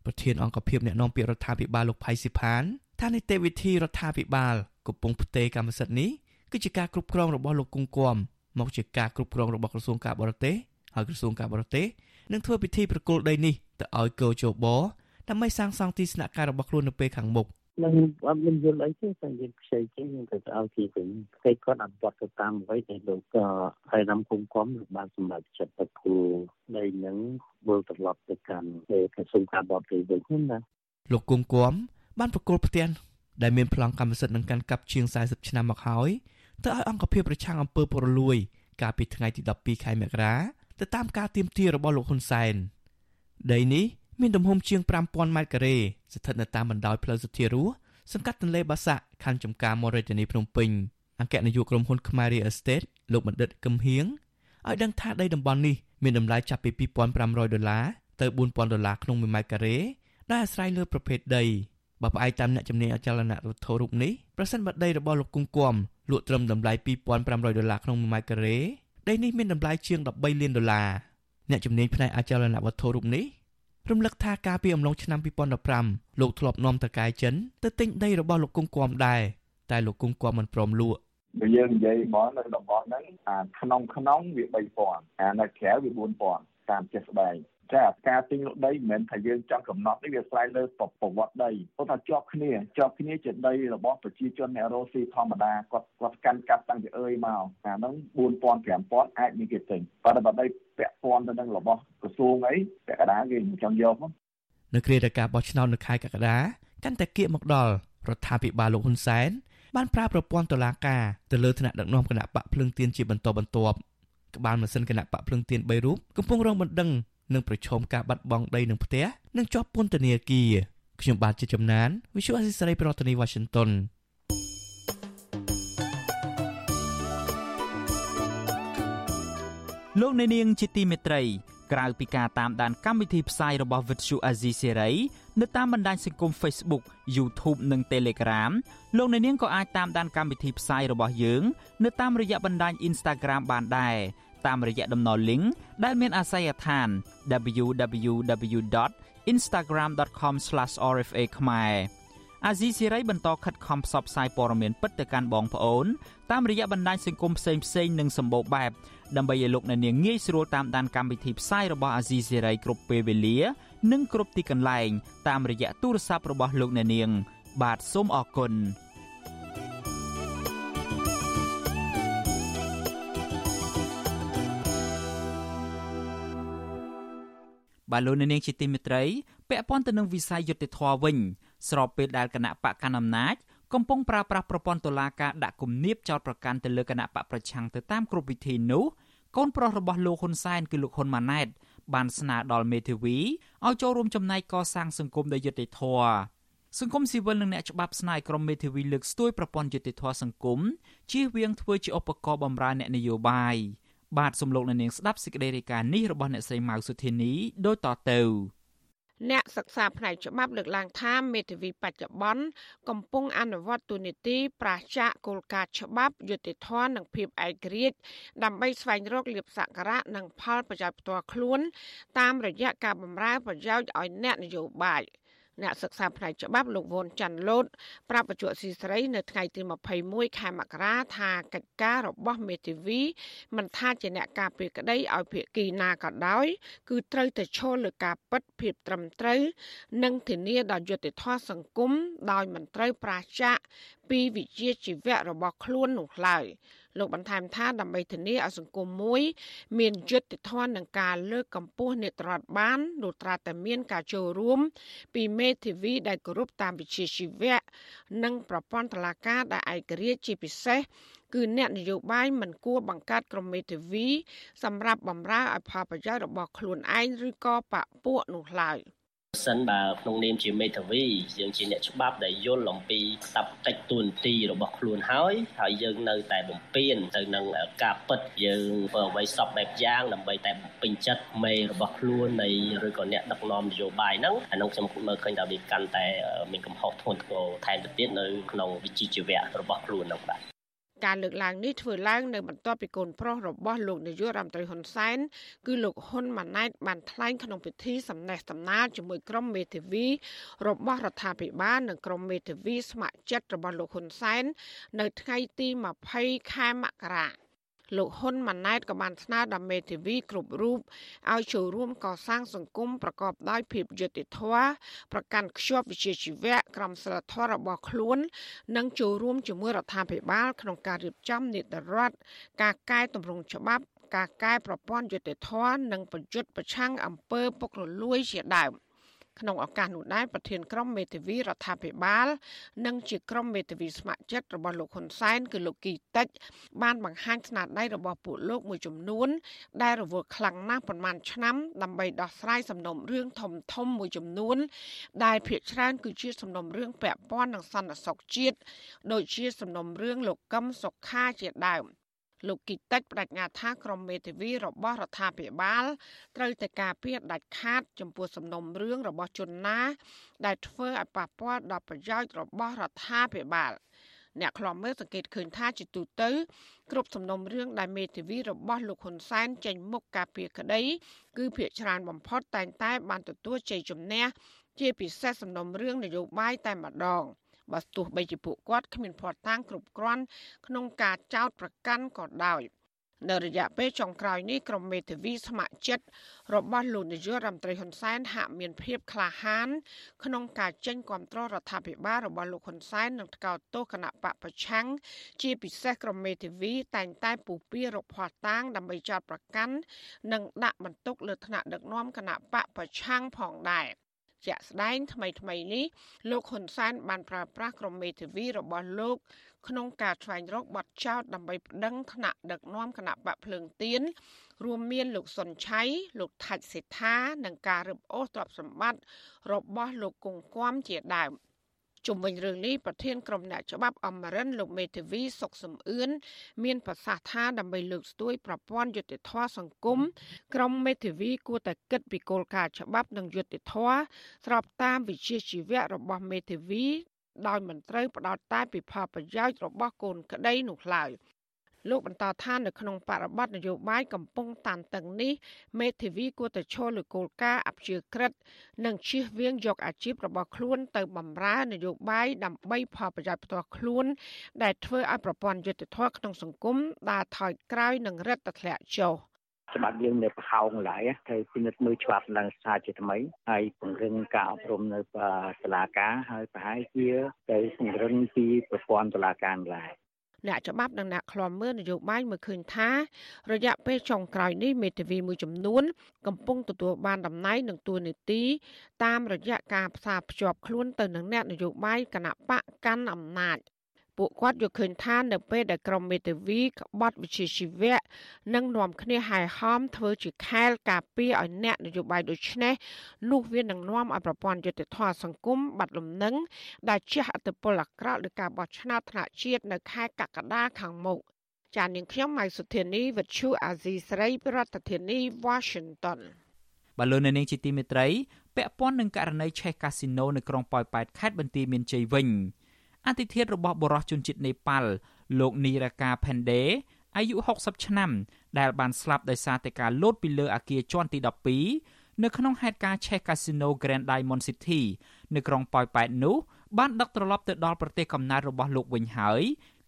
ប្រធានអង្គភិបអ្នកនាំពាក្យរដ្ឋាភិបាលលោកផៃស៊ីផានថានីតិវិធីរដ្ឋាភិបាលកំពុងផ្ទេរកម្មសិទ្ធិនេះគឺជាការគ្រប់គ្រងរបស់លោកគង់គួមមកជាការគ្រប់គ្រងរបស់ក្រសួងការបរទេសហើយក្រសួងការបរទេសនឹងធ្វើពិធីប្រគល់ដីនេះទៅឲ្យកោជបដើម្បីសាងសង់ទីស្នាក់ការរបស់ខ្លួននៅពេលខាងមុខ នឹងអត់មានយល់អីទេតែយើងខ្ចីជាងយើងទៅឲ្យទីវិញគេគាត់អត់បាត់ទៅតាមអ្វីដែលលោកក៏ហើយនំគុំគុំបានសម្រេចចិត្តទៅគូនៃនឹងវិលត្រឡប់ទៅកាន់ក្រសួងការបរទេសវិញណាលោកគុំគុំបានប្រគល់ផ្ទះដែលមានប្លង់កម្មសិទ្ធិនឹងកាន់កាប់ជាង40ឆ្នាំមកហើយទៅឲ្យអង្គភាពប្រឆាំងអំពើពុករលួយ កាលពីថ្ងៃទី12ខែមករាទៅតាមការទៀមទារបស់លោកហ៊ុនសែនដីនេះ មានទំហំជាង5000ម៉ែត្រការ៉េស្ថិតនៅតាមបណ្ដោយផ្លូវសុធារសសង្កាត់ទន្លេបាសាក់ខណ្ឌចំការមរាជធានីភ្នំពេញអគ្គនាយកក្រុមហ៊ុន Khmer Real Estate លោកបណ្ឌិតកឹមហៀងឲ្យដឹងថាដីតំបន់នេះមានតម្លៃចាប់ពី2500ដុល្លារទៅ4000ដុល្លារក្នុង1ម៉ែត្រការ៉េដែលអាស្រ័យលើប្រភេទដីបើផ្អែកតាមអ្នកជំនាញអចលនវត្ថុរូបនេះប្រសិនបើដីរបស់លោកគង្គគំលក់ត្រឹមតម្លៃ2500ដុល្លារក្នុង1ម៉ែត្រការ៉េដីនេះមានតម្លៃជាង13លានដុល្លារអ្នកជំនាញផ្នែកអចលនវត្ថុរូបនេះ រំលឹកថាកាលពីអំឡុងឆ្នាំ2015លោកធ្លាប់នាំតកែចិនទៅទិញដីរបស់លោកគង្គគំដែរតែលោកគង្គគំមិនព្រមលក់បើយើងនិយាយមកនៅតំបន់ហ្នឹងអាក្នុងក្នុងវា3000អានៅក្រៅវា4000តាមចេះស្បែង ចាការទិញលក់ដីមិនមែនថាយើងចង់កំណត់នេះវាស្រ័យលើប្រវត្តិដីព្រោះថាជាប់គ្នាជាប់គ្នាជាដីរបស់ប្រជាជនអ្នករស់ស៊ីធម្មតាគាត់គាត់កាន់កាប់តាំងពីអើយមកអាហ្នឹង4000 5000អាចមានគេទិញប៉ុន្តែបើដីពាក់ព័ន្ធទៅនឹងរបស់ក្រសួងអីពាក់កណ្ដាលគេមិនចង់យកមកនៅគ្រាតែការបោះឆ្នោតនៅខែកក្កដាកាន់តែគៀកមកដល់រដ្ឋាភិបាលលោកហ៊ុនសែនបានប្រើប្រព័ន្ធតុលាការទៅលើថ្នាក់ដឹកនាំគណៈបកភ្លឹងទៀនជាបន្តបន្ទាប់ក្បាលម៉ាស៊ីនគណៈបកភ្លឹងទៀន3រូបកំពុងរងបណ្ដឹង និងប្រឈមការបាត់បង់ដីនិងផ្ទះនិងជាប់ពន្ធនាគារខ្ញុំបាទជាចំណាន Visual Assisray ប្រធានាទី Washington លោកអ្នកនាងជាទីមេត្រីក្រៅពីការតាមដានកម្មវិធីផ្សាយរបស់ Vuthu Azizi Serai នៅតាមបណ្ដាញសង្គម Facebook YouTube និង Telegram លោកអ្នកនាងក៏អាចតាមដានកម្មវិធីផ្សាយរបស់យើង នៅតាមរយៈបណ្ដាញ Instagram បានដែរ តាមរយៈតំណ link ដែលមានអាសយដ្ឋាន www.instagram.com/rfa ខ្មែរអាស៊ីសេរីបន្តខិតខំផ្សព្វផ្សាយព័ត៌មានពិតទៅកាន់បងប្អូនតាមរយៈបណ្ដាញសង្គមផ្សេងផ្សេងនិងសម្បូរបែបដើម្បីឲ្យលោកអ្នកនាងងាយស្រួលតាមដានកម្មវិធីផ្សាយរបស់អាស៊ីសេរីគ្រប់ពេលវេលា និងគ្រប់ទីកន្លែងតាមរយៈទូរស័ព្ទរបស់លោកអ្នកនាង បាទសូមអរគុណ បាទលោកនាងជាទីមេត្រីពាក់ព័ន្ធទៅនឹងវិស័យយុតិធធវិញ ស្របពេលដែលគណៈបកកណ្ដាលអំណាចកំពុងប្រើប្រាស់ប្រព័ន្ធតុលាការដាក់គំនាបចោតប្រកាន់ទៅលើគណៈបកប្រឆាំងទៅតាមគ្រប់វិធីនោះកូនប្រុសរបស់លោកហ៊ុនសែនគឺលោកហ៊ុនម៉ាណែតបានស្នើដល់មេធាវីឲ្យចូលរួមចំណែកកសាងសង្គមដោយយុត្តិធម៌សង្គមស៊ីវិលនិងអ្នកច្បាប់ស្នើឲ្យក្រុមមេធាវីលើកស្ទួយប្រព័ន្ធយុត្តិធម៌សង្គមជៀសវាងធ្វើជាឧបករណ៍បម្រើអ្នកនយោបាយ បាទសំលោកនៅនាងស្ដាប់សេចក្តីរាយការណ៍នេះរបស់អ្នកស្រីម៉ៅសុធានីដូចតទៅអ្នកសិក្សាផ្នែកច្បាប់លើកឡើងថាមេធាវីបច្ចុប្បន្នកំពុងអនុវត្តទូនីតិប្រាចាកគោលការណ៍ច្បាប់យុត្តិធម៌និងភាពឯករាជ្យដើម្បីស្វែងរកលៀបសក្ការៈនិងផលប្រយោជន៍ផ្ទាល់ខ្លួន តាមរយៈការបម្រើប្រយោជន៍ឲ្យអ្នកនយោបាយ។ អ្នកសិក្សាផ្នែកច្បាប់លោកវ៉ុនច័ន្ទលូតប្រាប់បច្ចុប្បន្នស៊ីស្រីនៅថ្ងៃទី21ខែមករាថាកិច្ចការរបស់មេធាវីមិនថាជាអ្នកការពារក្តីឲ្យភាគីណាក៏ដោយ គឺត្រូវតែឈលលើការពិតភាពត្រឹមត្រូវ និងធានាដល់យុត្តិធម៌សង្គមដោយមិនត្រូវប្រាចាក ពីវិជ្ជាជីវៈរបស់ខ្លួននោះឡើយលោកបន្ថែមថាដើម្បីធានាឲ្យសង្គមមួយ មានយុត្តិធម៌នឹងការលើកកម្ពស់នេត្រាតបានលុត្រាតែមានការចូលរួម ពីមេធាវីដែលគោរពតាមវិជ្ជាជីវៈនិងប្រព័ន្ធតុលាការដែលឯករាជ្យជាពិសេសគឺអ្នកនយោបាយមិនគួរបង្កើតក្រុមមេធាវី សម្រាប់បម្រើឲ្យផលប្រយោជន៍របស់ខ្លួនឯងឬក៏បពពួកនោះឡើយ។ សិនបើក្នុងនាមជាមេធាវីយើងជាអ្នកច្បាប់ដែលយល់អំពីតាប់តិចទួនាទីរបស់ខ្លួនហើយហើយយើងនៅតែបំពេញទៅនឹងការពិតយើងធ្វើអ្វីសពបែបយ៉ាងដើម្បីតែបំពេញចិត្តមេរបស់ខ្លួននៃឬក៏អ្នកដឹកនាំនយោបាយហ្នឹងអានោះខ្ញុំមើលឃើញថាវាកាន់តែមានកំហុសធ្ងន់ធ្ងរថែមទៅទៀតនៅក្នុងវិជ្ជាជីវៈរបស់ខ្លួនហ្នឹងបាទ ការលើកឡើងនេះធ្វើឡើងនៅបន្ទាប់ពីកូនប្រុសរបស់លោកនាយករដ្ឋមន្ត្រីហ៊ុនសែនគឺលោកហ៊ុនម៉ាណែតបានថ្លែងក្នុងពិធីសម្ដែងសម្ដាលជាមួយក្រុមមេធាវីរបស់រដ្ឋាភិបាលនិងក្រុមមេធាវីស្ម័គ្រចិត្តរបស់លោកហ៊ុនសែននៅថ្ងៃទី20ខែមករា លោកហ៊ុនម៉ាណែតក៏បានស្នើដល់មេធាវីគ្រប់រូបឲ្យចូលរួមកសាងសង្គមប្រកបដោយភាពយុត្តិធម៌ប្រកាន់ខ្ជាប់វិជ្ជាជីវៈក្រមសីលធម៌របស់ខ្លួន និងចូលរួមជាមួយរដ្ឋាភិបាលក្នុងការរៀបចំនីតិរដ្ឋការកែតម្រង់ច្បាប់ការកែប្រព័ន្ធយុត្តិធម៌និងប្រយុទ្ធប្រឆាំងអំពើពុករលួយជាដើម។ ក្នុងឱកាសនោះដែរប្រធានក្រុមមេធាវីរដ្ឋាភិបាល និងជាក្រុមមេធាវីស្ម័គ្រចិត្តរបស់លោកហ៊ុនសែនគឺលោកគីតិច បានបង្ហាញស្នាដៃរបស់ពួកលោកមួយចំនួន ដែលរវល់ខ្លាំងណាស់ប្រមាណឆ្នាំដើម្បីដោះស្រាយសំណុំរឿងធំធំមួយចំនួន ដែលភាគច្រើនគឺជាសំណុំរឿងពាក់ព័ន្ធនឹងសន្តិសុខជាតិដូចជាសំណុំរឿងលោកកឹមសុខាជាដើម។ លោកគីតិចបដិញ្ញាថាក្រមមេធាវីរបស់រដ្ឋាភិបាលត្រូវតែការពារដាច់ខាត ចំពោះសំណុំរឿងរបស់ជនណា ដែលធ្វើឲ្យប៉ះពាល់ដល់ប្រយោជន៍របស់រដ្ឋាភិបាលអ្នកខ្លំមើលសង្កេតឃើញថាជាទូទៅគ្រប់សំណុំរឿងដែលមេធាវីរបស់លោកហ៊ុនសែនចេញមុខការពារក្តី គឺភាកច្រើនបំផុតតែងតែបានទទួលជ័យជំនះជាពិសេសសំណុំរឿងនយោបាយតែម្ដង។ បើទោះបីជាពួកគាត់គ្មានភ័ស្តុតាងគ្រប់គ្រាន់ក្នុងការចោទប្រកាន់ក៏ដោយនៅរយៈពេលចុងក្រោយនេះក្រុមមេធាវីស្ម័គ្រចិត្តរបស់លោកនាយករដ្ឋមន្ត្រីហ៊ុនសែនហាក់មានភាពក្លាហាន ក្នុងការចេញគ្រប់គ្រងរដ្ឋាភិបាលរបស់លោកហ៊ុនសែននិងថ្កោលទោសគណៈបកប្រឆាំងជាពិសេសក្រុមមេធាវីតែងតែពុះពៀរកភ័ស្តុតាងដើម្បីចោទប្រកាន់និងដាក់បន្ទុកលើថ្នាក់ដឹកនាំគណៈបកប្រឆាំងផងដែរ ជាក់ស្ដែងថ្មីថ្មីនេះលោកហ៊ុនសែនបានប្រើប្រាស់ក្រុមមេធាវីរបស់លោក ក្នុងការស្វែងរកបទចោទដើម្បីប្តឹងថ្នាក់ដឹកនាំគណៈបកភ្លើងទៀនរួមមានលោកសុនឆៃលោកថាច់សេដ្ឋានិងការរឹបអូសទ្រព្យសម្បត្តិរបស់លោកគង់គំជាដើម។ ជុំវិញរឿងនេះប្រធានក្រុមអ្នកច្បាប់អមរិនលោកមេធាវីសុកសំអឿនមានប្រសាសន៍ថាដើម្បីលើកស្ទួយប្រព័ន្ធយុតិធធសង្គមក្រុមមេធាវីគួរតែគិតពីគោលការណ៍ច្បាប់និងយុតិធធស្របតាមវិជាជីវៈរបស់មេធាវីដោយមិនត្រូវផ្ដោតតែពីផលប្រយោជន៍របស់កូនក្តីនោះឡើយ។ លោកបន្តថានៅក្នុងបរិបទនយោបាយកំពុងតានតឹងនេះមេធាវីគួរតែឈលលើគោលការណ៍អព្យាក្រឹតនិងជៀសវាងយកអាជីពរបស់ខ្លួនទៅបម្រើនយោបាយដើម្បីផលប្រយោជន៍ផ្ទាល់ខ្លួន ដែលធ្វើឲ្យប្រព័ន្ធយុត្តិធម៌ក្នុងសង្គមដើរថយក្រោយនិងរឹតតែធ្លាក់ចុះច្បាប់យើងនៅប្រហោងឡើយត្រូវពិនិត្យមើលច្បាប់ឡើងសារជាថ្មីហើយពង្រឹងការអប់រំនៅសាលាការហើយប្រហែលជាទៅពង្រឹងពីប្រព័ន្ធសាលាការឡើយ អ្នកច្បាប់និងអ្នកឃ្លាំមើលនយោបាយមើលឃើញថា រយៈពេលចុងក្រោយនេះមេធាវីមួយចំនួន កំពុងទទួលបានតំណែងនិងតួនាទី តាមរយៈការផ្សារភ្ជាប់ខ្លួនទៅនឹងអ្នកនយោបាយគណៈបកកាន់អំណាច ពួកគាត់យល់ឃើញថានៅពេលដែលក្រុមមេធាវីក្បត់វិជាជីវៈនិងនាំគ្នាហែហមធ្វើជាខែលការពារឲ្យអ្នកនយោបាយដូចនេះនោះវានឹងនាំឲ្យប្រព័ន្ធយុត្តិធម៌សង្គមបាត់លំនឹងដែលជះឥទ្ធិពលអាក្រក់លើការបោះឆ្នោតថ្នាក់ជាតិនៅខែកក្កដាខាងមុខចាននាងខ្ញុំម៉ៃសុធានីវិទ្យុអាស៊ីសេរីប្រធានាធិបតី Washington បលូននាងជាទីមេត្រីពាក់ព័ន្ធនឹងករណីឆេះកាស៊ីណូនៅក្រុងប៉ោយប៉ែតខេត្តបន្ទាយមានជ័យវិញ អតិថិរបស់បរិសុជនជាតិនេប៉ាល់លោកនីរ៉ាកាផេនដេអាយុ60ឆ្នាំដែលបានស្លាប់ដោយសារតែការលោតពីលើអគារជាន់ទី12នៅក្នុងហេតុការណ៍ឆេះកាស៊ីណូ Grand Diamond City នៅក្រុងប៉ោយប៉ែតនោះបានដឹកត្រឡប់ទៅដល់ប្រទេសកំណើតរបស់លោកវិញហើយ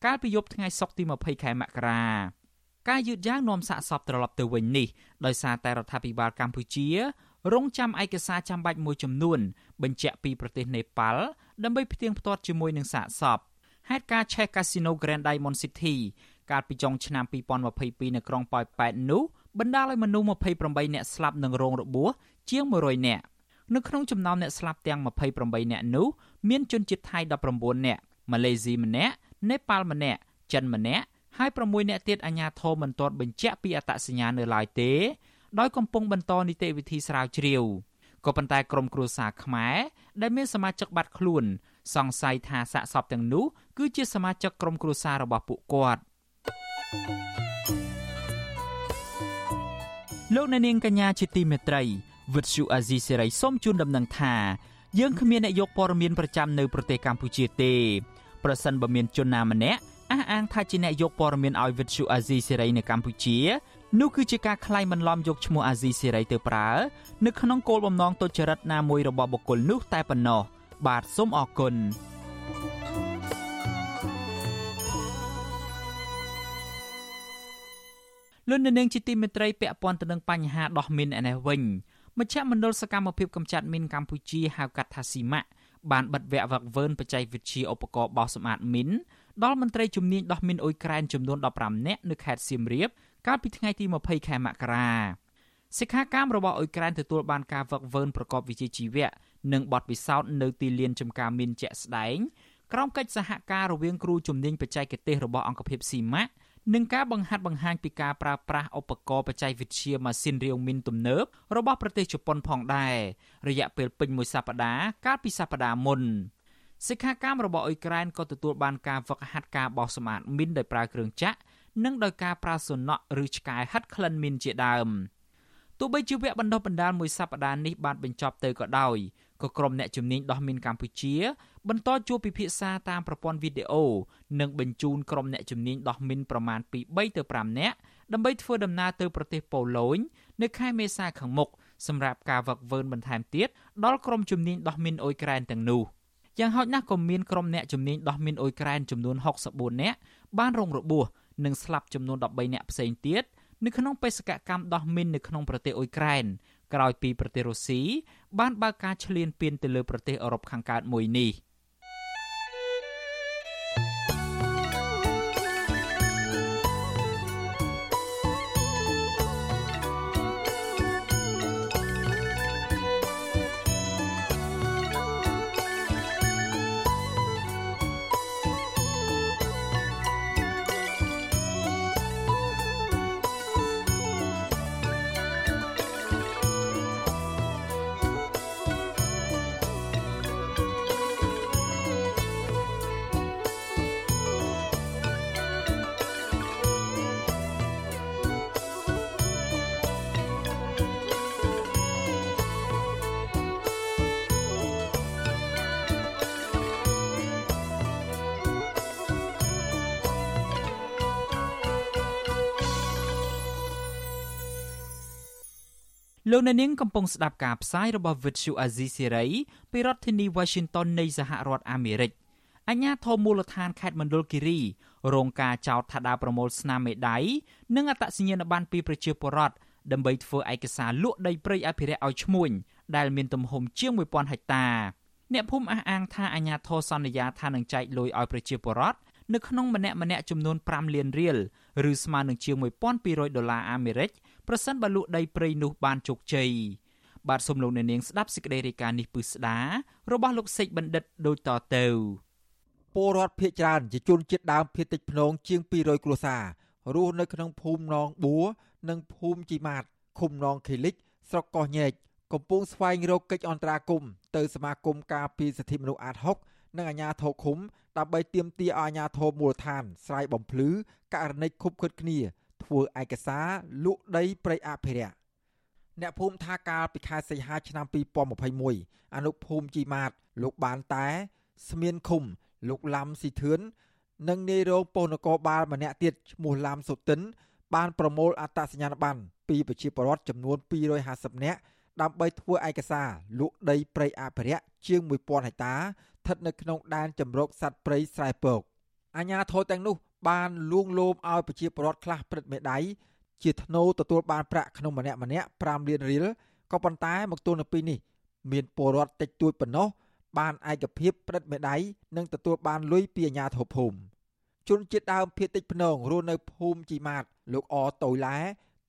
កាលពីយប់ថ្ងៃសុក្រទី20ខែមករាការយឺតយ៉ាវនាំសាកសពត្រឡប់ទៅវិញនេះដោយសារតែរដ្ឋាភិបាលកម្ពុជា រងចាំឯកសារចាំបាច់មួយចំនួន បញ្ជាក់ពីប្រទេសនេប៉ាល់ដើម្បីផ្ទៀងផ្ទាត់ជាមួយនឹងសាកសពហេតុការណ៍ឆេះ Casino Grand Diamond City កាលពីចុងឆ្នាំ2022នៅក្រុងប៉ោយប៉ែតនោះបណ្ដាលឲ្យមនុស្ស28នាក់ស្លាប់និងរងរបួសជាង100នាក់នៅក្នុងចំណោមអ្នកស្លាប់ទាំង28នាក់នោះមានជនជាតិថៃ19នាក់ម៉ាឡេស៊ីម្នាក់នេប៉ាល់ម្នាក់ចិនម្នាក់ហើយ6នាក់ទៀតអាជ្ញាធរមិនទាន់បញ្ជាក់ពីអត្តសញ្ញាណនៅឡើយទេ ដោយកំពុងបន្តនីតិវិធីស្រាវជ្រាវក៏ប៉ុន្តែក្រុមគ្រួសារខ្មែរដែលមានសមាជិកបាត់ខ្លួន សង្ស័យថាសាកសពទាំងនោះគឺជាសមាជិកក្រុមគ្រួសាររបស់ពួកគាត់លោកអ្នកនាងកញ្ញាជាទីមេត្រីវិទ្យុអាស៊ីសេរីសូមជូនដំណឹងថាយើងគ្មានអ្នកយកព័ត៌មានប្រចាំនៅប្រទេសកម្ពុជាទេប្រសិនបើមានជនណាម្នាក់អះអាងថាជាអ្នកយកព័ត៌មានឲ្យវិទ្យុអាស៊ីសេរីនៅកម្ពុជា នោះគឺជាការក្លែងបន្លំយកឈ្មោះអាស៊ីសេរីទៅប្រើនៅក្នុងគោលបំណងទុច្ចរិតណាមួយរបស់បុគ្គលនោះតែប៉ុណ្ណោះបាទសូមអរគុណលោកនាងជាទីមេត្រីពាក់ព័ន្ធទៅនឹងបញ្ហាដោះមីនឯនេះវិញមជ្ឈមណ្ឌលសកម្មភាពកម្ចាត់មីនកម្ពុជាហៅកាត់ថាស៊ីម៉ាក់បានបិទវគ្គវឹកវើបច្ចេកវិទ្យាឧបករណ៍បោសសម្អាតមីនដល់មន្ត្រីជំនាញដោះមីនអ៊ុយក្រែនចំនួន15នាក់នៅខេត្តសៀមរាប កាលពីថ្ងៃទី20ខែមករាសិក្ខាកាមរបស់អ៊ុយក្រែនទទួលបានការវឹកវើប្រកបវិជ្ជាជីវៈនិងបទពិសោធន៍នៅទីលានចំការមីនជាក់ស្ដែងក្រោមកិច្ចសហការរវាងគ្រូជំនាញបច្ចេកទេសរបស់អង្គភាពស៊ីម៉ាក់និងការបង្ហាត់បង្ហាញពីការប្រើប្រាស់ឧបករណ៍បច្ចេកវិទ្យាម៉ាស៊ីនរាវមីនទំនើបរបស់ប្រទេសជប៉ុនផងដែររយៈពេលពេញមួយសប្តាហ៍កាលពីសប្តាហ៍មុនសិក្ខាកាមរបស់អ៊ុយក្រែនក៏ទទួលបានការហ្វឹកហាត់ការបោះសម្អាតមីនដោយប្រើគ្រឿងចាក់ និងដោយការប្រើសំណក់ឬឆ្កែហិតក្លិនមីនជាដើមទោះបីជាវគ្គបណ្ដុះបណ្ដាលមួយសប្តាហ៍នេះបានបញ្ចប់ទៅក៏ដោយក៏ក្រុមអ្នកជំនាញដោះមីនកម្ពុជា បន្តជួបពិភាក្សាតាមប្រព័ន្ធវីដេអូនិងបញ្ជូនក្រុមអ្នកជំនាញដោះមីនប្រមាណពី3ទៅ5នាក់ដើម្បីធ្វើដំណើរទៅប្រទេសប៉ូឡូញនៅខែមេសាខាងមុខសម្រាប់ការវឹកវើបន្ថែមទៀតដល់ក្រុមជំនាញដោះមីនអ៊ុយក្រែនទាំងនោះយ៉ាងហោចណាស់ក៏មានក្រុមអ្នកជំនាញដោះមីនអ៊ុយក្រែនចំនួន64នាក់បានរងរបួស និងស្លាប់ចំនួន13នាក់ផ្សេងទៀតនៅក្នុងបេសកកម្មដោះមីននៅក្នុងប្រទេសអ៊ុយក្រែនក្រោយពីប្រទេសរុស្ស៊ីបានបើកការឈ្លានពានទៅលើប្រទេសអឺរ៉ុបខាងកើតមួយនេះ។ លោកអ្នកនាងកំពុងស្ដាប់ការផ្សាយរបស់ Vuthu Azizi Serai ពីរដ្ឋធានី Washington នៃសហរដ្ឋអាមេរិកអញ្ញាធមូលដ្ឋានខេត្តមណ្ឌលគិរីរងការចោទថាដើរប្រមូលស្នាមមេដៃនិងអត្តសញ្ញាណប័ណ្ណពីប្រជាពលរដ្ឋដើម្បីធ្វើឯកសារលក់ដីព្រៃអភិរក្សឲ្យឈ្មួញដែលមានទំហំជាង1000ហិកតាអ្នកភូមិអះអាងថាអាញាធរសន្យាថានឹងចែកលុយឲ្យប្រជាពលរដ្ឋនៅក្នុងម្នាក់ម្នាក់ចំនួន5លានរៀលឬស្មើនឹងជាង1200ដុល្លារអាមេរិក ប្រសិនបើលក់ដីព្រៃនោះបានជោគជ័យបាទសូមលោកអ្នកនាងស្ដាប់សេចក្តីរាយការណ៍នេះពឹស្ដារបស់លោកសេកបណ្ឌិតដូចតទៅពលរដ្ឋភៀកច្រើនជាជនជាតិដើមភៀតតិចភ្នងជាង200គ្រួសាររស់នៅក្នុងភូមិនងបួរនិងភូមិជីម៉ាតឃុំនងខេលិច ស្រុកកោះញែកកំពុងស្វែងរកកិច្ចអន្តរាគមន៍ទៅសមាគមការពារសិទ្ធិមនុស្សអាត6និងអាជ្ញាធរឃុំដើម្បីទាមទារឲ្យអាជ្ញាធរមូលដ្ឋាន ស្រាយបំភ្លឺករណីខុបខិតគ្នា ធ្វើឯកសារលក់ដីព្រៃអភិរក្សអ្នកភូមិថាកាលពីខែសីហាឆ្នាំ2021អនុភូមិជីម៉ាត លោកបានតែស្មៀនឃុំ លោកឡាំស៊ីធឿននិងនាយរងប៉ុស្តិ៍នគរបាលម្នាក់ទៀតឈ្មោះឡាំសុទិន បានប្រមូលអត្តសញ្ញាណប័ណ្ណពីប្រជាពលរដ្ឋចំនួន250នាក់ដើម្បីធ្វើឯកសារលក់ដីព្រៃអភិរក្សជាង1000ហិកតាស្ថិតនៅក្នុងដែនជម្រកសត្វព្រៃស្រែពកអាជ្ញាធរទាំងនោះ បានលួងលោមឲ្យប្រជាពលរដ្ឋខ្លះព្រឹត្តមេដៃជាធ្នូទទួលបានប្រាក់ក្នុងម្នាក់ម្នាក់5លានរៀលក៏ប៉ុន្តែមកទល់នៅពេលនេះមានពលរដ្ឋតិចតួចប៉ុណ្ណោះបានឯកភាពព្រឹត្តមេដៃនិងទទួលបានលុយពីអាជ្ញាធរភូមិជនជាតិដើមភៀតតិចភ្នងរស់នៅភូមិជីម៉ាត លោកអតូឡែ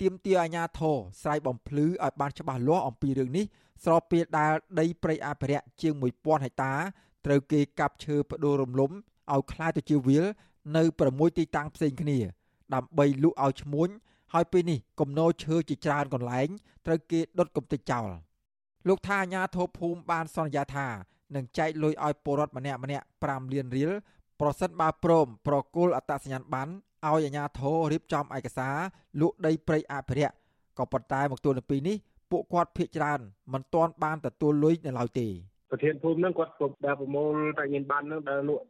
ទៀមទាអាជ្ញាធរស្រ័យបំភ្លឺឲ្យបានច្បាស់លាស់អំពីរឿងនេះស្របពេលដែលដីព្រៃអភិរក្សជាង1000ហិកតាត្រូវគេកាប់ឈើផ្ដួលរំលំឲ្យคล้ายទៅជាវាល នៅ6ទីតាំងផ្សេងគ្នា ដើម្បីលក់ឲ្យឈ្មួញហើយពេលនេះគំនរឈើជាច្រើនកន្លែងត្រូវគេដុតកំទេចចោលលោកថាអាញាធរភូមិបានសន្យាថានឹងចែកលុយឲ្យពលរដ្ឋម្នាក់ម្នាក់5លានរៀលប្រសិនបើព្រមប្រគល់អត្តសញ្ញាណប័ណ្ណឲ្យអាញាធររៀបចំឯកសារលក់ដីព្រៃអភិរក្សក៏ប៉ុន្តែមកទល់នឹងពេលនេះពួកគាត់ភ័យច្រើនមិនទាន់បានទទួលលុយនៅឡើយទេ ប្រធានភូមិហ្នឹងគាត់គ្រប់ដែលប្រមូលតែញៀនបានហ្នឹងដែលលក់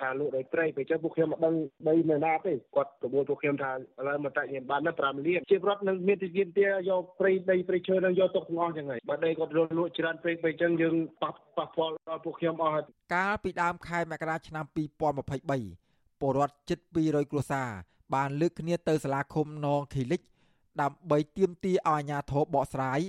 ថាលក់ដោយត្រីពេលចឹងពួកខ្ញុំមិនដឹងដីនៅណាទេគាត់ប្រមូលពួកខ្ញុំថាឥឡូវមកតែញៀនបានហ្នឹង5លានជាប្រវត្តិនឹងមានទីមានទាយកព្រៃដីព្រៃឈើហ្នឹងយកទុកទាំងអស់ចឹងហើយបើដីគាត់លក់លក់ច្រើនពេកពេលចឹងយើងប៉ះប៉ះពាល់ដល់ពួកខ្ញុំអស់ហើយកាលពីដើមខែមករាឆ្នាំ2023ពលរដ្ឋជិត200គ្រួសារបានលើកគ្នាទៅសាលាឃុំនងខីលិចដើម្បីទាមទារឲ្យអាជ្ញាធរបកស្រាយ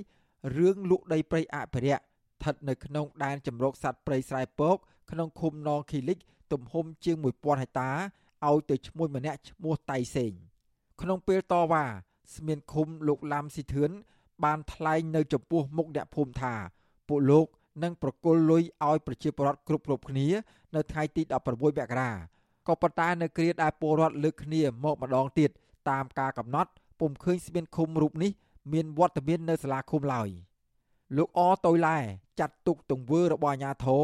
រឿងលក់ដីព្រៃអភិរក្ស ស្ថិតនៅក្នុងដែនជម្រកសត្វព្រៃស្រែពកក្នុងឃុំនងខីលិចទំហំជាង1000ហិកតាឲ្យទៅឈ្មោះម្នាក់ឈ្មោះតៃសេងក្នុងពេលតវ៉ាស្មានឃុំលោកឡាំស៊ីធឿនបានថ្លែងនៅចំពោះមុខអ្នកភូមិថាពួកលោកនឹងប្រគល់លុយឲ្យប្រជាពលរដ្ឋគ្រប់គ្រប់គ្នា នៅថ្ងៃទី16មករាក៏ប៉ុន្តែនៅគ្រាដែលពលរដ្ឋលើកគ្នាមកម្ដងទៀតតាមការកំណត់ពុំឃើញស្មានឃុំរូបនេះមានវត្តមាននៅសាលាឃុំឡើយ លោកអតុយឡែចាត់ទុកទង្វើរបស់អាជ្ញាធរ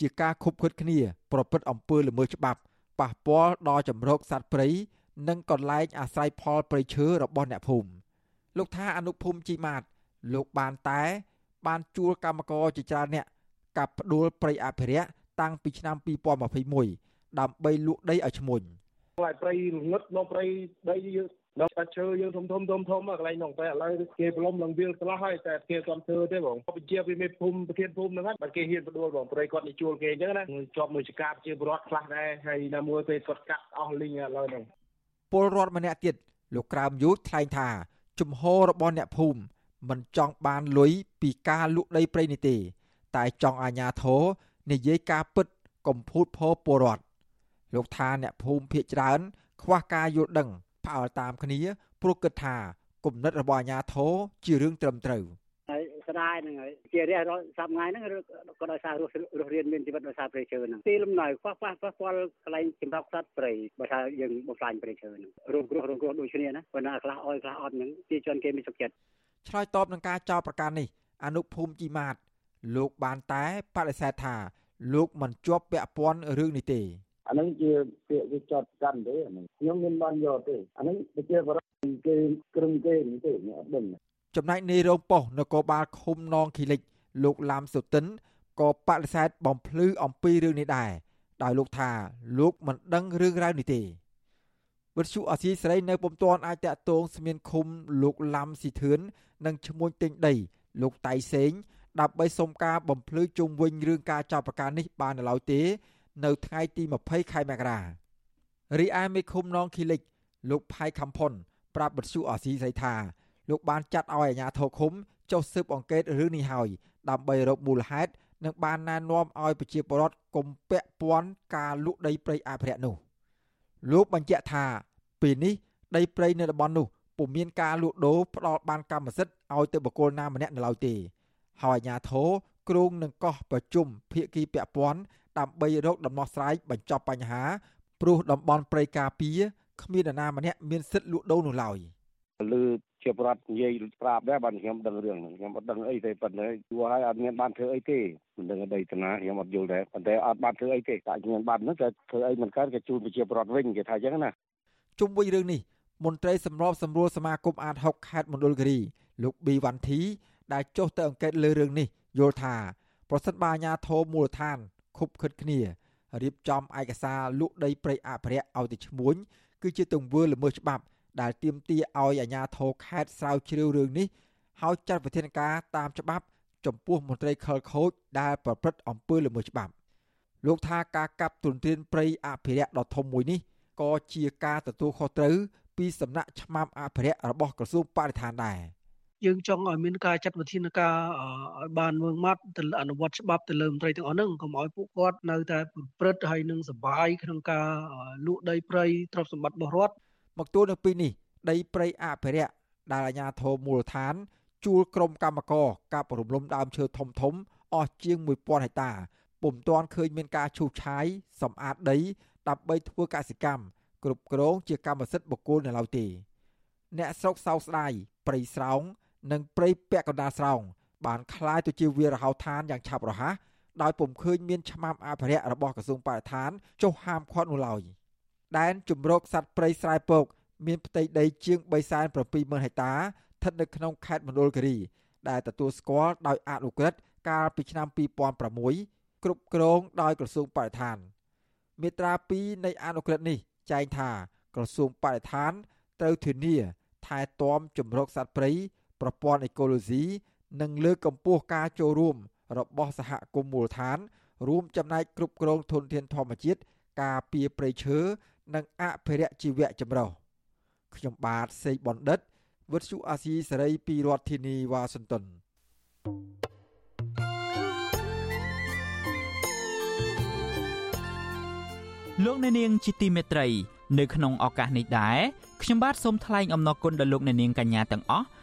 ជាការខុបខិតគ្នា ប្រព្រឹត្តអំពើល្មើសច្បាប់ប៉ះពាល់ដល់ចម្រោកសត្វព្រៃនិងកន្លែងអាស្រ័យផលព្រៃឈើរបស់អ្នកភូមិលោកថាអនុភូមិជីម៉ាត លោកបានតែ បានជួលកម្មករជាច្រើនអ្នកកាប់ផ្ដួលព្រៃអភិរក្សតាំងពីឆ្នាំ2021ដើម្បីលក់ដីឲ្យឈ្មួញព្រៃព្រៃងឹតនៅព្រៃដី ដល់កាត់ឈើយើងធំធំធំធំកន្លែងនោះតែឥឡូវគេប្រឡំនឹងវាលឆ្លោះហើយតែគេគាត់ធ្វើទេបងបជាវាមេភូមិប្រធានភូមិហ្នឹងបាទគេហ៊ានបដួលបងព្រៃគាត់នេះជួលគេអញ្ចឹងណាជាប់មួយចកាជាបរដ្ឋខ្លះដែរហើយណាមួយពេលគាត់កាត់អស់លីងឥឡូវហ្នឹងពលរដ្ឋម្នាក់ទៀតលោកក្រើមយុទ្ធថ្លែងថា ជំហររបស់អ្នកភូមិមិនចង់បានលុយពីការលក់ដីព្រៃនេះទេ តែចង់អាជ្ញាធរនិយាយការពិតកំភូតផពលរដ្ឋលោកថាអ្នកភូមិភៀកច្រើន ខ្វះការយល់ដឹង ផ្អើលតាមគ្នាព្រោះគិតថាគំនិតរបស់អាញាធរជារឿងត្រឹមត្រូវហើយស្ដាយហ្នឹងហើយជារះរាល់សប្តាហ៍ហ្នឹងក៏ដោយសាររស់រស់រៀនមានជីវិតដោយសារព្រៃឈើហ្នឹងទីលំនៅខ្វះខ្វះខ្វះពលកន្លែងចម្រុកសត្វព្រៃបើថាយើងបំផ្លាញព្រៃឈើហ្នឹងរងគ្រោះរងគ្រោះដូចគ្នាណាប៉ុន្តែខ្លះអោយខ្លះអត់ហ្នឹងជាជនគេមានសុខចិត្តឆ្លើយតបនឹងការចោទប្រកាន់នេះអនុភូមិជីម៉ាត លោកបានតែបដិសេធថាលោកមិនជាប់ពាក់ព័ន្ធរឿងនេះទេ អានឹងជាពាក្យវាចត់កាន់ទេអានឹងខ្ញុំមិនបានយកទេអានឹងប្រជាបរិបទគេគ្រឹងគេនេះទេខ្ញុំអត់ដឹងចំណែកនាយរងប៉ុស្តិ៍នគរបាលឃុំនងខីលិចលោកឡាមសុទិនក៏បដិសេធបំភ្លឺអំពីរឿងនេះដែរដោយលោកថាលោកមិនដឹងរឿងរ៉ាវនេះទេវិទ្យុអសីសេរីនៅពុំទាន់អាចតាក់ទងស្មានឃុំលោកឡាំស៊ីធឿននិងឈ្មោះទិញដី លោកតៃសេងដើម្បីសុំការបំភ្លឺជុំវិញរឿងការចាប់ប្រកាន់នេះបាននៅឡើយទេ នៅថ្ងៃទី20ខែមករារីឯមេឃុំនងខីលិច លោកផៃខំផុនប្រាប់បទសុអសីស្រីថាលោកបានចាត់ឲ្យអាជ្ញាធរឃុំចុះស៊ើបអង្កេតរឿងនេះហើយដើម្បីរកមូលហេតុនិងបានណែនាំឲ្យប្រជាពលរដ្ឋកុំពាក់ព័ន្ធការលក់ដីព្រៃអភិរក្សនោះលោកបញ្ជាក់ថាពេលនេះដីព្រៃនៅតំបន់នោះពុំមានការលក់ដូរផ្ដល់បានកម្មសិទ្ធិឲ្យទៅបុគ្គលណាម្នាក់នៅឡើយទេ ហើយអាជ្ញាធរគ្រងនឹងកោះប្រជុំភាគីពាក់ព័ន្ធ ដើម្បីរកដំណោះស្រាយបញ្ចប់បញ្ហាព្រោះតំបន់ព្រៃការពារគ្មាននរណាម្នាក់មានសិទ្ធិលក់ដូរនោះឡើយលើជាប្រដ្ឋនិយាយប្រាប់ដែរបាទខ្ញុំដឹងរឿងហ្នឹងខ្ញុំអត់ដឹងអីទេប៉ុន្តែយល់ហើយអត់មានបានធ្វើអីទេមិនដឹងដីតាណាខ្ញុំអត់យល់ដែរប៉ុន្តែអត់បានធ្វើអីទេតែខ្ញុំបានហ្នឹងតែធ្វើអីមិនកើតក៏ជូនប្រជាប្រដ្ឋវិញគេថាអញ្ចឹងណាជុំវិញរឿងនេះមន្ត្រីសម្របសម្រួលសមាគមអាត6ខេត្តមណ្ឌលគិរីលោកប៊ីវ៉ាន់ធីដែលចុះទៅអង្កេតលើរឿងនេះយល់ថាប្រសិនបើអាជ្ញាធរមូលដ្ឋាន ខុបខិតគ្នារៀបចំឯកសារលក់ដីព្រៃអភិរក្សឲ្យទៅឈ្មួញគឺជាទង្វើល្មើសច្បាប់ ដែលទាមទារឲ្យអាជ្ញាធរខេត្តស្រាវជ្រាវរឿងនេះហើយចាត់វិធានការតាមច្បាប់ ចំពោះមន្ត្រីខលខូចដែលប្រព្រឹត្តអំពើល្មើសច្បាប់លោកថាការកាប់ទុនធានព្រៃអភិរក្សដ៏ធំមួយនេះក៏ជាការទទួលខុសត្រូវពីសំណាក់ឆ្មាំអភិរក្សរបស់ក្រសួងបរិស្ថានដែរ។ យើងចង់ឲ្យមានការចាត់វិធានការឲ្យបានមើងម៉ាត់ទៅអនុវត្តច្បាប់ទៅលើមន្ត្រីទាំងអស់ហ្នឹងកុំឲ្យពួកគាត់នៅតែប្រព្រឹត្តហើយនឹងសបាយក្នុងការលក់ដីព្រៃទ្រព្យសម្បត្តិរបស់រដ្ឋមកទួលនៅពេលនេះដីព្រៃអភិរក្សដែលអាជ្ញាធរមូលដ្ឋាន ជួលក្រុមកម្មករកាប់រំលំដើមឈើធំធំអស់ជាង1000ហិកតាពុំទាន់ឃើញមានការឈូសឆាយសម្អាតដីដើម្បីធ្វើកសិកម្មគ្រប់គ្រងជាកម្មសិទ្ធិបុគ្គលនៅឡើយទេអ្នកស្រុកសោកស្ដាយព្រៃស្រោង និងព្រៃពាក់កណ្ដាលស្រោង បានคล้ายទៅជាវាលរហោឋានយ៉ាងឆាប់រហ័សដោយពុំឃើញមានឆ្មាំអភិរក្សរបស់ក្រសួងបរិស្ថានចុះហាមឃាត់នោះឡើយដែនជំរកសត្វព្រៃស្រែពកមានផ្ទៃដីជាង370,000ហិកតាស្ថិតនៅក្នុងខេត្តមណ្ឌលគិរីដែលទទួលស្គាល់ដោយអនុក្រឹត្យកាលពីឆ្នាំ2006គ្រប់គ្រងដោយក្រសួងបរិស្ថានមាត្រា2នៃអនុក្រឹត្យនេះចែងថាក្រសួងបរិស្ថានត្រូវធានាថែទាំជំរកសត្វព្រៃ ប្រព័ន្ធអេកូឡូស៊ីនិងលើកកម្ពស់ការចូលរួមរបស់សហគមន៍មូលដ្ឋាន រួមចំណែកគ្រប់គ្រងធនធានធម្មជាតិការពារព្រៃឈើនិងអភិរក្សជីវៈចម្រុះខ្ញុំបាទសេកបណ្ឌិតវុទ្ធុអាស៊ីសេរីពីរដ្ឋធានីវ៉ាស៊ីនតោនលោកអ្នកនាងជាទីមេត្រី នៅក្នុងឱកាសនេះដែរខ្ញុំបាទសូមថ្លែងអំណរគុណដល់លោកអ្នកនាងកញ្ញាទាំងអស់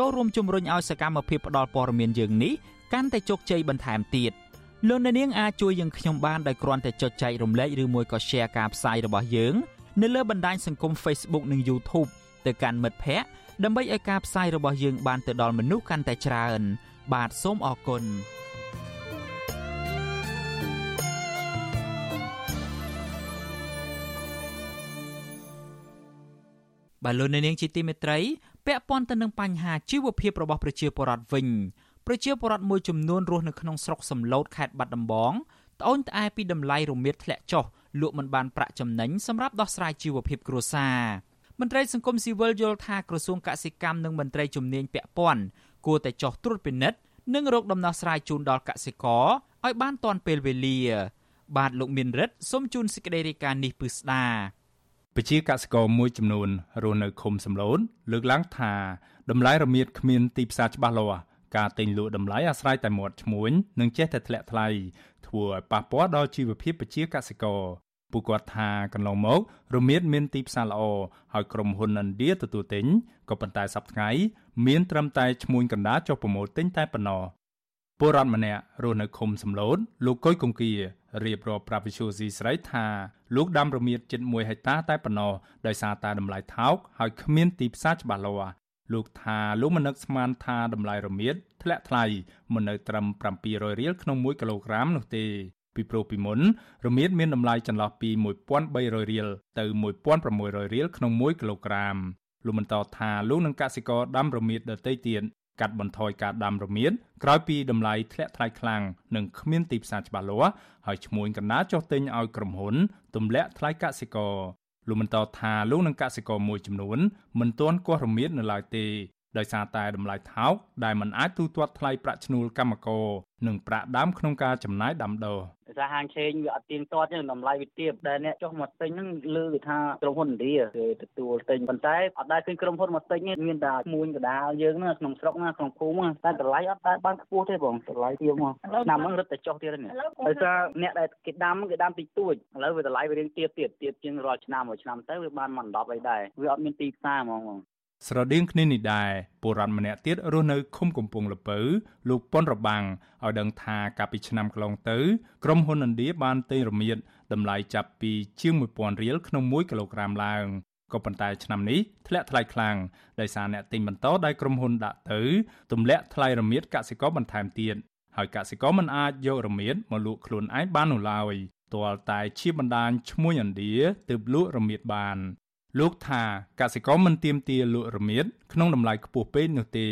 ចូលរួមជំរុញឲ្យសកម្មភាពផ្តល់ព័ត៌មានយើងនេះកាន់តែជោគជ័យបន្ថែមទៀតលោកអ្នកនាងអាចជួយយើងខ្ញុំបានដោយគ្រាន់តែចុចចែករំលែកឬមួយក៏ Share ការផ្សាយរបស់យើងនៅលើបណ្ដាញសង្គម Facebook និង YouTube ទៅកាន់មិត្តភ័ក្តិដើម្បីឲ្យការផ្សាយរបស់យើងបានទៅដល់មនុស្សកាន់តែច្រើន បាទសូមអរគុណបាទលោកនាងជាទីមេត្រី ពាក់ព័ន្ធទៅនឹងបញ្ហាជីវភាពរបស់ប្រជាពលរដ្ឋវិញប្រជាពលរដ្ឋមួយចំនួនរស់នៅក្នុងស្រុកសំឡូតខេត្តបាត់ដំបងត្អូញត្អែពីតម្លៃរមៀតធ្លាក់ចុះលក់មិនបានប្រាក់ចំណេញសម្រាប់ដោះស្រាយជីវភាពគ្រួសារមន្ត្រីសង្គមស៊ីវិលយល់ថាក្រសួងកសិកម្មនិងមន្ត្រីជំនាញពាក់ព័ន្ធគួរតែចោះត្រួតពិនិត្យនិងរកដំណោះស្រាយជូនដល់កសិករឲ្យបានទាន់ពេលវេលា បាទលោកមានរិទ្ធសូមជូនសេចក្តីរាយការណ៍នេះពឺស្ដា ប្រជាកសិករមួយចំនួនរស់នៅឃុំសំឡូនលើកឡើងថាតម្លៃរមៀតគ្មានទីផ្សារច្បាស់លាស់ការទិញលក់តម្លៃអាស្រ័យតែមាត់ឈ្មួញនិងចេះតែធ្លាក់ថ្លៃធ្វើឲ្យប៉ះពាល់ដល់ជីវភាពប្រជាកសិករពួកគាត់ថាកន្លងមក រមៀតមានទីផ្សារល្អហើយក្រុមហ៊ុនឥណ្ឌាទទួលទិញក៏ប៉ុន្តែសប្តាហ៍ថ្ងៃមានត្រឹមតែឈ្មួញកណ្ដាលចុះប្រមូលទិញតែប៉ុណ្ណោះ ពលរដ្ឋម្នាក់រស់នៅឃុំសំឡូតលោកកុយកុងគៀរៀបរាប់ប្រាប់វិសុយស៊ីស្រីថាលោកដាំរមៀតជិត1ហិកតាតែប៉ុណ្ណោះដោយសារតែតម្លៃថោកហើយគ្មានទីផ្សារច្បាស់លាស់លោកថាលោកមិននឹកស្មានថាតម្លៃរមៀតធ្លាក់ថ្លៃមិននៅត្រឹម700រៀលក្នុង1គីឡូក្រាមនោះទេពីព្រោះពីមុនរមៀតមានតម្លៃចន្លោះពី1300រៀលទៅ1600រៀលក្នុង1គីឡូក្រាមលោកបន្តថាលោកនឹងកសិករដាំរមៀតដទៃទៀត កាត់បន្ថយការដាំរមៀតក្រោយពីតម្លៃធ្លាក់ថ្លៃខ្លាំងនិងគ្មានទីផ្សារច្បាស់លាស់ហើយឈ្មួញកណ្ដាលចុះទិញឲ្យក្រុមហ៊ុនទម្លាក់ថ្លៃកសិករលោកបន្តថាលោកនឹងកសិករមួយចំនួនមិនទាន់គាស់រមៀតនៅឡើយទេដោយសារតែតម្លៃថោកដែលមិនអាចទូទាត់ថ្លៃប្រាក់ឈ្នួលកម្មករនិងប្រាក់ដើមក្នុងការចំណាយដាំដុះដោយ សារហាងឆេងវាអត់ទៀងទាត់ទេតម្លៃវាទាបដែលអ្នកចុះមកទិញហ្នឹងលើគេថាក្រុមហ៊ុនឥណ្ឌាគេទទួលទិញប៉ុន្តែអត់ដែលឃើញក្រុមហ៊ុនមកទិញទេមានតែឈ្មួញកដាលយើងហ្នឹងក្នុងស្រុកណាក្នុងភូមិតែតម្លៃអត់ដែលបានខ្ពស់ទេបងតម្លៃទៀបមកឆ្នាំហ្នឹងរឹតតែចុះទៀតនេះដោយសារអ្នកដែលគេដាំគេដាំតិចតួចឥឡូវវាតម្លៃវារៀងទាបទៀតទាបជាងរាល់ឆ្នាំមួយឆ្នាំទៅវាបានមក10អីដែរវាអត់មានទីផ្សារហ្មង ស្រដៀងគ្នានេះដែរពលរដ្ឋម្នាក់ទៀតរស់នៅឃុំកំពង់លពៅលោកប៉ុនរបាំងឲ្យដឹងថាកាលពីឆ្នាំកន្លងទៅក្រុមហ៊ុនឥណ្ឌាបានទិញរមៀតតម្លៃចាប់ពីជាង1000រៀលក្នុង1គីឡូក្រាមឡើងក៏ប៉ុន្តែឆ្នាំនេះធ្លាក់ថ្លៃខ្លាំងដោយសារអ្នកទិញបន្តដែលក្រុមហ៊ុនដាក់ទៅទម្លាក់ថ្លៃរមៀតកសិករបន្ថែមទៀតហើយកសិករមិនអាចយករមៀតមកលក់ខ្លួនឯងបាននោះឡើយទាល់តែជាបណ្ដាញឈ្មួញឥណ្ឌាទើបលក់រមៀតបាន លោកថាកសិករមិនទៀមទាលក់រមៀតក្នុងតម្លៃខ្ពស់ពេកនោះទេ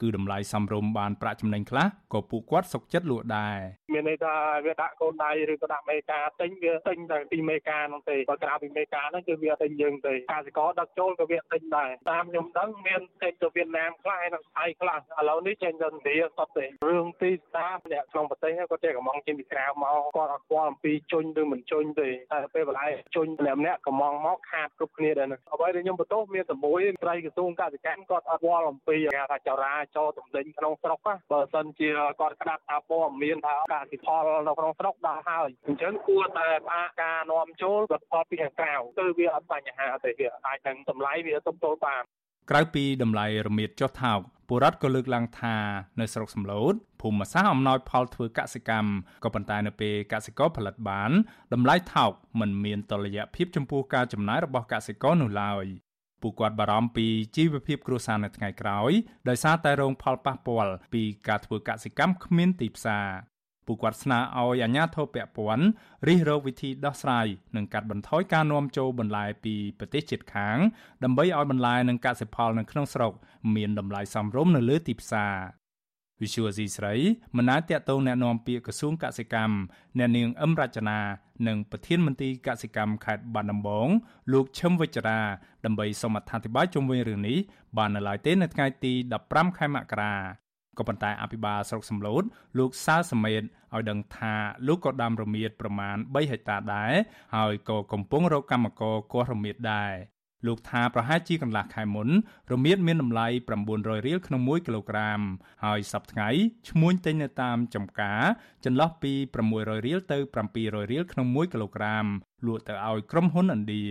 គឺតម្លៃសមរម្យបានប្រាក់ចំណេញខ្លះក៏ពួកគាត់សុខចិត្តលក់ដែរមាមានន័យថាវាដាក់កូនដៃឬក៏ដាក់មេការទិញវាទិញតែពីមេការនោះទេបើក្រៅពីមេការហ្នឹងគឺវាទិញយើងទេកសិករដឹកចូលក៏វាទិញដែរតាមខ្ញុំដឹងមានចេញទៅវៀតណាមខ្លះហើយនឹងថៃខ្លះឥឡូវនេះចេញទៅឥណ្ឌាសតទេរឿងទីផ្សារអ្នកក្នុងប្រទេសគាត់ចេះកំងចេញពីក្រៅមកគាត់អត់ស្គាល់អំពីជញ្ញឬមិនជញ្ញទេតែពេលបន្លែជញ្ញម្នាក់ម្នាក់កំងមកខាតគ្រប់គ្នាដែរហ្នឹងអ្វីដែលខ្ញុំបន្ទោសមានតែមួយត្រីក្រសួងកសិកម្មគាត់អត់ស្គាល់អំពីគេថាចរាចរទំនិញក្នុងស្រុកបើសិនជាគាត់ក្តាប់ថាព័ត៌មានថាកសិផលនៅក្នុងស្រុកដល់ហើយអញ្ចឹងគួរតែផ្អាកការនាំចូលផលផលពីខាងក្រៅគឺវាអត់បញ្ហាទេវាអាចនឹងតម្លៃវាទប់ទល់បាន ក្រៅពីតម្លៃរមៀតចុះថោកពលរដ្ឋក៏លើកឡើងថានៅស្រុកសំឡូតភូមិសាស្ត្រអំណោយផលធ្វើកសិកម្មក៏ប៉ុន្តែនៅពេលកសិករផលិតបានតម្លៃថោកមិនមានតុល្យភាពចំពោះការចំណាយរបស់កសិករនោះឡើយពួកគាត់បារម្ភពីជីវភាពគ្រួសារនៅថ្ងៃក្រោយដោយសារតែរងផលប៉ះពាល់ពីការធ្វើកសិកម្មគ្មានទីផ្សារ ពួកគាត់ស្នើឲ្យអាជ្ញាធរពាក់ព័ន្ធរិះរកវិធីដោះស្រាយនិងកាត់បន្ថយការនាំចូលបន្លែពីប្រទេសជិតខាងដើម្បីឲ្យបន្លែនិងកសិផលនៅក្នុងស្រុកមានតម្លៃសមរម្យនៅលើទីផ្សារវិសុវស៊ីស្រីមិនអាចតតងแนะនាំពាក្យក្រសួងកសិកម្មអ្នកនាងអឹមរចនានិងប្រធានមន្ត្រីកសិកម្មខេត្តបាត់ដំបងលោកឈឹមវិជ្ជរាដើម្បីសូមអធិប្បាយជុំវិញរឿងនេះបាននៅឡើយទេនៅថ្ងៃទី15ខែមករា ក៏ប៉ុន្តែអភិបាលស្រុកសំឡូតលោកសើសមេតឲ្យដឹងថាលោកក៏ដាំរមៀតប្រមាណ3ហិកតាដែរហើយក៏កំពុងរកកម្មករគាស់រមៀតដែរលោកថាប្រហែលជាកន្លះខែមុនរមៀតមានតម្លៃ900រៀលក្នុង1គីឡូក្រាម ហើយសប្តាហ៍ថ្ងៃឈ្មួញទិញនៅតាមចំការចន្លោះពី600រៀលទៅ700រៀលក្នុង1គីឡូក្រាមលក់ទៅឲ្យក្រុមហ៊ុនឥណ្ឌា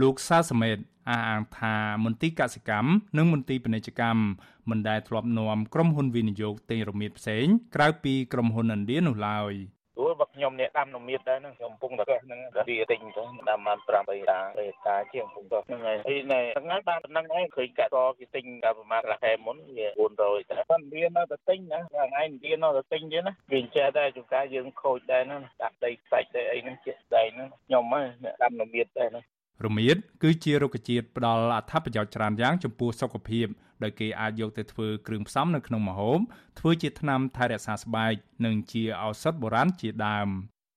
លោកសាសមេតអះអាងថាមន្ទីរកសិកម្មនិងមន្ទីរពាណិជ្ជកម្មមិនដែលធ្លាប់នាំក្រុមហ៊ុនវិនិយោគទិញរមៀតផ្សេងក្រៅពីក្រុមហ៊ុនឥណ្ឌានោះឡើយព្រោះបើខ្ញុំអ្នកដាំនមៀតដែរហ្នឹងខ្ញុំកំពុងតែហ្នឹងវាទិញទៅដាំបាន5 3តា3តាជាងកំពុងតែហ្នឹងហើយហើយណែថ្ងៃបានប៉ុណ្ណឹងឯងឃើញកាក់តគេទិញតែប្រហែលខែមុនវា400តែប៉ុន្តែវានៅតែទិញណាថ្ងៃនេះនៅតែទិញទៀតណាវាចេះតែជួនកាលយើងខូចដែរណាដាក់ដីខ្សាច់ដីអីហ្នឹងជាក់ស្ដែងហ្នឹងខ្ញុំហ្នឹងអ្នកដាំនមៀតដែរណា រមៀតគឺជារុក្ខជាតិផ្ដល់អត្ថប្រយោជន៍ច្រើនយ៉ាងចំពោះសុខភាពដោយគេអាចយកទៅធ្វើគ្រឿងផ្សំនៅក្នុងម្ហូបធ្វើជាថ្នាំថែរក្សាស្បែកនិងជាឱសថបុរាណជាដើម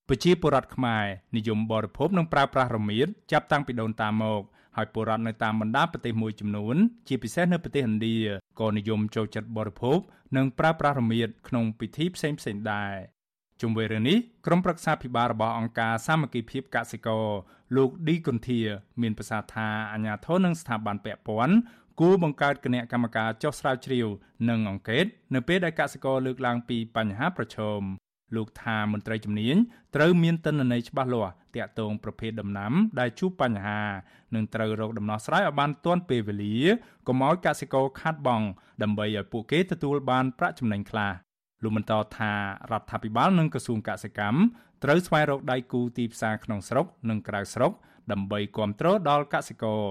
ប្រជាពលរដ្ឋខ្មែរនិយមបរិភោគនិងប្រើប្រាស់រមៀតចាប់តាំងពីដូនតាមកហើយពលរដ្ឋនៅតាមបណ្ដាប្រទេសមួយចំនួន ជាពិសេសនៅប្រទេសឥណ្ឌាក៏និយមចូលចិត្តបរិភោគនិងប្រើប្រាស់រមៀតក្នុងពិធីផ្សេងៗដែរ ជុំវិញរឿងនេះក្រុមប្រឹក្សាភិបាលរបស់អង្គការសាមគ្គីភាពកសិករលោកឌីគុនធា មានប្រសាសន៍ថាអាជ្ញាធរនិងស្ថាប័នពាក់ព័ន្ធគួរបង្កើតគណៈកម្មការចុះស្រាវជ្រាវនិងអង្កេតនៅពេលដែលកសិករលើកឡើងពីបញ្ហាប្រឈមលោកថាមន្ត្រីជំនាញត្រូវមានទិន្នន័យច្បាស់លាស់ទាក់ទងប្រភេទដំណាំដែលជួបបញ្ហានិងត្រូវរកដំណោះស្រាយឲ្យបានទាន់ពេលវេលាកុំឲ្យកសិករខាតបង់ដើម្បីឲ្យពួកគេទទួលបានប្រាក់ចំណេញខ្លះ លោកបន្តថារដ្ឋាភិបាលនិងក្រសួងកសិកម្មត្រូវស្វែងរកដៃគូទីផ្សារក្នុងស្រុកនិងក្រៅស្រុកដើម្បីគ្រប់គ្រងដល់កសិករ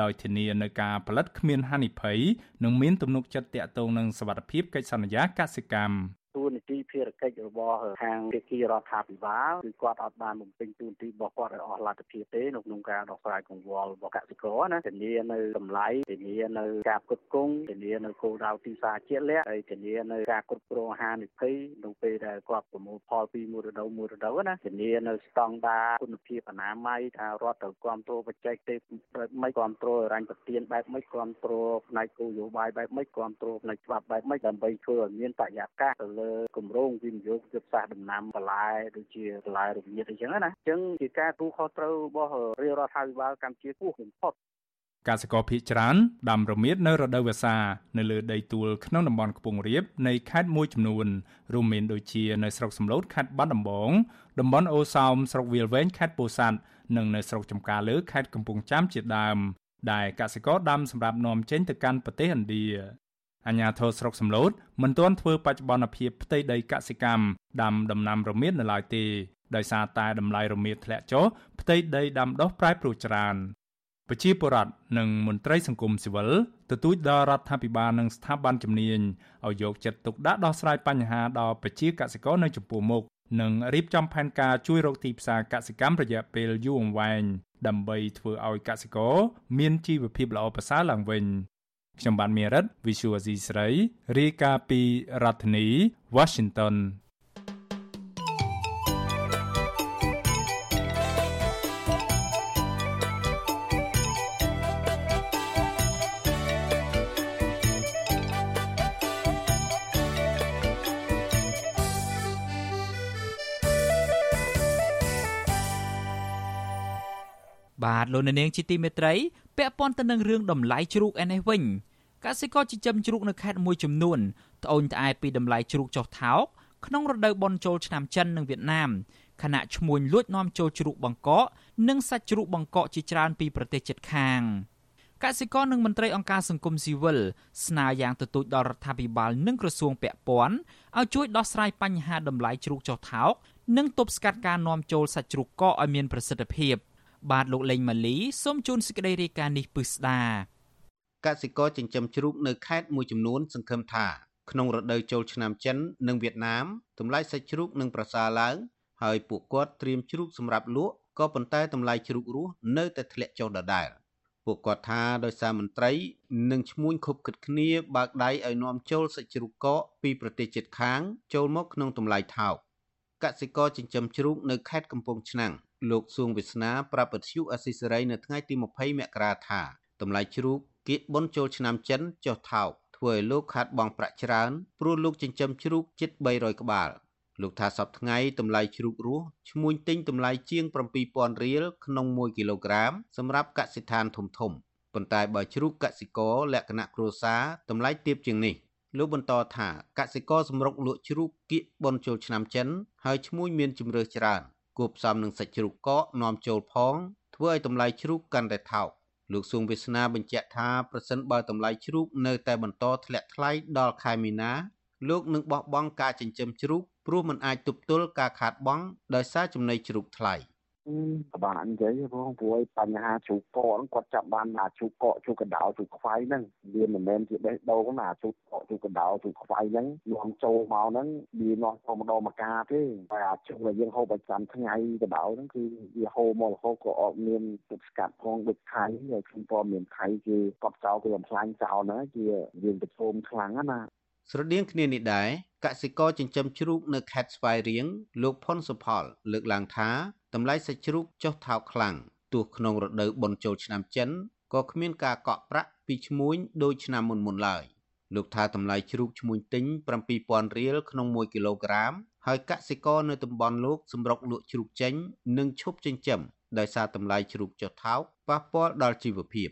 ដោយធានានៅការផលិតគ្មានហានិភ័យនិងមានទំនុកចិត្តទាក់ទងនឹងសវត្ថិភាពកិច្ចសន្យាកសិកម្ម ទួនាទីភារកិច្ចរបស់ខាងភាគីរដ្ឋាភិបាលគឺគាត់អត់បានបំពេញទួនាទីរបស់គាត់ឲ្យអស់លទ្ធភាពទេនៅក្នុងការដោះស្រាយកង្វល់របស់កសិករណាធានានៅតម្លៃធានានៅការផ្គត់ផ្គង់ធានានៅគោលដៅទីផ្សារជាក់លាក់ហើយធានានៅការគ្រប់គ្រងអាហារនិភ័យនៅពេលដែលគាត់ប្រមូលផលពីមួយរដូវមួយរដូវណាធានានៅស្តង់ដារគុណភាពអនាម័យថារដ្ឋត្រូវគ្រប់គ្រងបច្ចេកទេសបែបម៉េចគ្រប់គ្រងរញ្ញប្រទានបែបម៉េចគ្រប់គ្រងផ្នែកគោលនយោបាយបែបម៉េចគ្រប់គ្រងផ្នែកច្បាប់បែបម៉េចដើម្បីធ្វើឲ្យមានបរិយាកាសទៅលើគម្រោងវិនិយោគយុទ្ធសាស្ត្រដំណាំបន្លែដូចជាបន្លែរមៀតអីចឹងណាអញ្ចឹងជាការទូខុសត្រូវរបស់រាជរដ្ឋាភិបាលកម្ពុជាគោះបំផុតកសិករភៀកច្រើនដាំរមៀតនៅរដូវវស្សានៅលើដីទួលក្នុងតំបន់ខ្ពង់រាបនៃខេត្តមួយចំនួនរួមមានដូចជានៅស្រុកសំឡូតខេត្តបាត់ដំបងតំបន់អូសោមស្រុកវាលវែងខេត្តពោធិ៍សាត់និងនៅស្រុកចំការលើខេត្តកំពង់ចាមជាដើមដែលកសិករដាំសម្រាប់នាំចេញទៅកាន់ប្រទេសឥណ្ឌា អាញាធរស្រុកសំឡូតមិនទាន់ធ្វើបច្ចុប្បន្នភាពផ្ទៃដីកសិកម្មដាំដំណាំរមៀតនៅឡើយទេដោយសារតែតម្លៃរមៀតធ្លាក់ចុះផ្ទៃដីដាំដុះប្រែប្រួលច្រើនប្រជាពលរដ្ឋនិងមន្ត្រីសង្គមស៊ីវិលទទូចដល់រដ្ឋាភិបាលនិងស្ថាប័នជំនាញឲ្យយកចិត្តទុកដាក់ដោះស្រាយបញ្ហាដល់ប្រជាកសិករនៅចំពោះមុខនិងរៀបចំផែនការជួយរកទីផ្សារកសិកម្មរយៈពេលយូរអង្វែងដើម្បីធ្វើឲ្យកសិករមានជីវភាពល្អប្រសើរឡើងវិញ ខ្ញុំបានមេរិត Visual C ស្រីរាយការណ៍ពីរដ្ឋធានី Washington លោកនាងជាទីមេត្រីពាក់ព័ន្ធទៅនឹងរឿងតម្លៃជ្រូកឯនេះវិញកសិករចិញ្ចឹមជ្រូកនៅខេត្តមួយចំនួនត្អូញត្អែពីតម្លៃជ្រូកចុះថោកក្នុងរដូវបុណ្យចូលឆ្នាំចិននិងវៀតណាមខណៈឈ្មួញលួចនាំចូលជ្រូកបង្កកនិងសាច់ជ្រូកបង្កកជាច្រើនពីប្រទេសជិតខាងកសិករនិងមន្ត្រីអង្គការសង្គមស៊ីវិលស្នើយ៉ាងទទូចដល់រដ្ឋាភិបាលនិងក្រសួងពាក់ព័ន្ធឲ្យជួយដោះស្រាយបញ្ហាតម្លៃជ្រូកចុះថោកនិងទប់ស្កាត់ការនាំចូលសាច់ជ្រូកកកឲ្យមានប្រសិទ្ធភាព បាទលោកលេងម៉ាលីសូមជូនសេចក្តីរាយការណ៍នេះពិស្ដាកសិករចិញ្ចឹមជ្រូកនៅខេត្តមួយចំនួន សង្ឃឹមថាក្នុងរដូវចូលឆ្នាំចិននិងវៀតណាមតម្លៃសាច់ជ្រូកនឹងប្រសើរឡើង ហើយពួកគាត់ត្រៀមជ្រូកសម្រាប់លក់ក៏ប៉ុន្តែតម្លៃជ្រូករស់នៅតែធ្លាក់ចុះដដែលពួកគាត់ថាដោយសារមន្ត្រីនិងឈ្មួញខົບគិតគ្នាបើកដៃឲ្យនាំចូលសាច់ជ្រូកកកពីប្រទេសជិតខាង ចូលមកក្នុងតម្លៃថោកកសិករចិញ្ចឹមជ្រូកនៅខេត្តកំពង់ឆ្នាំង លោកសួងវាសនាប្រាប់ពទ្យុអស៊ីសេរីនៅថ្ងៃទី20មករាថាតម្លៃជ្រូកគៀកបុនចូលឆ្នាំចិនចុះថោកធ្វើឲ្យលោកខាត់បងប្រាក់ច្រើនព្រោះលោកចិញ្ចឹមជ្រូកជិត300ក្បាលលោកថាសប្តាហ៍ថ្ងៃតម្លៃជ្រូករស់ឈ្មួញទិញតម្លៃជាង7000រៀលក្នុង1គីឡូក្រាមសម្រាប់កសិដ្ឋានធំធំប៉ុន្តែបើជ្រូកកសិករលក្ខណៈគ្រួសារតម្លៃទាបជាងនេះលោកបន្តថាកសិករសម្រុកលក់ជ្រូកគៀកបនចូលឆ្នាំចិនហើយឈ្មួញមានជំរើសច្រើន គួបផ្សំនឹងសាច់ជ្រូកកកនាំចូលផង ធ្វើឲ្យតម្លៃជ្រូកកាន់តែថោកលោកសួងវាសនាបញ្ជាក់ថាប្រសិនបើតម្លៃជ្រូកនៅតែបន្តធ្លាក់ថ្លៃដល់ខែមីនាលោកនឹងបោះបង់ការចិញ្ចឹមជ្រូកព្រោះមិនអាចទប់ទល់ការខាតបង់ដោយសារចំណីជ្រូកថ្លៃ ពិបាកនិយាយផងព្រោះបញ្ហាជ្រូកកកគាត់ចាប់បានអាជ្រូកកកជ្រូកកណ្ដោជ្រូកខ្វៃហ្នឹងវាមិនមែនជាបេះដូងណាជ្រូកកកជ្រូកកណ្ដោជ្រូកខ្វៃហ្នឹងនាំចូលមកហ្នឹងវានាំចូលម្ដងម្កាទេតែអាជ្រូកដែលយើងហូបប្រចាំថ្ងៃកណ្ដោហ្នឹងគឺវាហូរមករហូតក៏អត់មានទឹកស្កាត់ផងដូចថៃហើយខ្ញុំក៏មានថៃគេកប់ចោលគេបំផ្លាញចោលហ្នឹងជាយើងប្រឈមខ្លាំងណា ស្រដៀងគ្នានេះដែរកសិករចិញ្ចឹមជ្រូកនៅខេត្តស្វាយរៀងលោកផុនសុផល លើកឡើងថាតម្លៃសាច់ជ្រូកចុះថោកខ្លាំងទោះក្នុងរដូវបុណ្យចូលឆ្នាំចិនក៏គ្មានការកក់ប្រាក់ពីឈ្មួញដូចឆ្នាំមុនមុនឡើយលោកថាតម្លៃជ្រូកឈ្មួញទិញ7000រៀលក្នុង1គីឡូក្រាមហើយកសិករនៅតំបន់លោកសម្រុកលក់ជ្រូកចេញនិងឈប់ចិញ្ចឹមដោយសារតម្លៃជ្រូកចុះថោកប៉ះពាល់ដល់ជីវភាព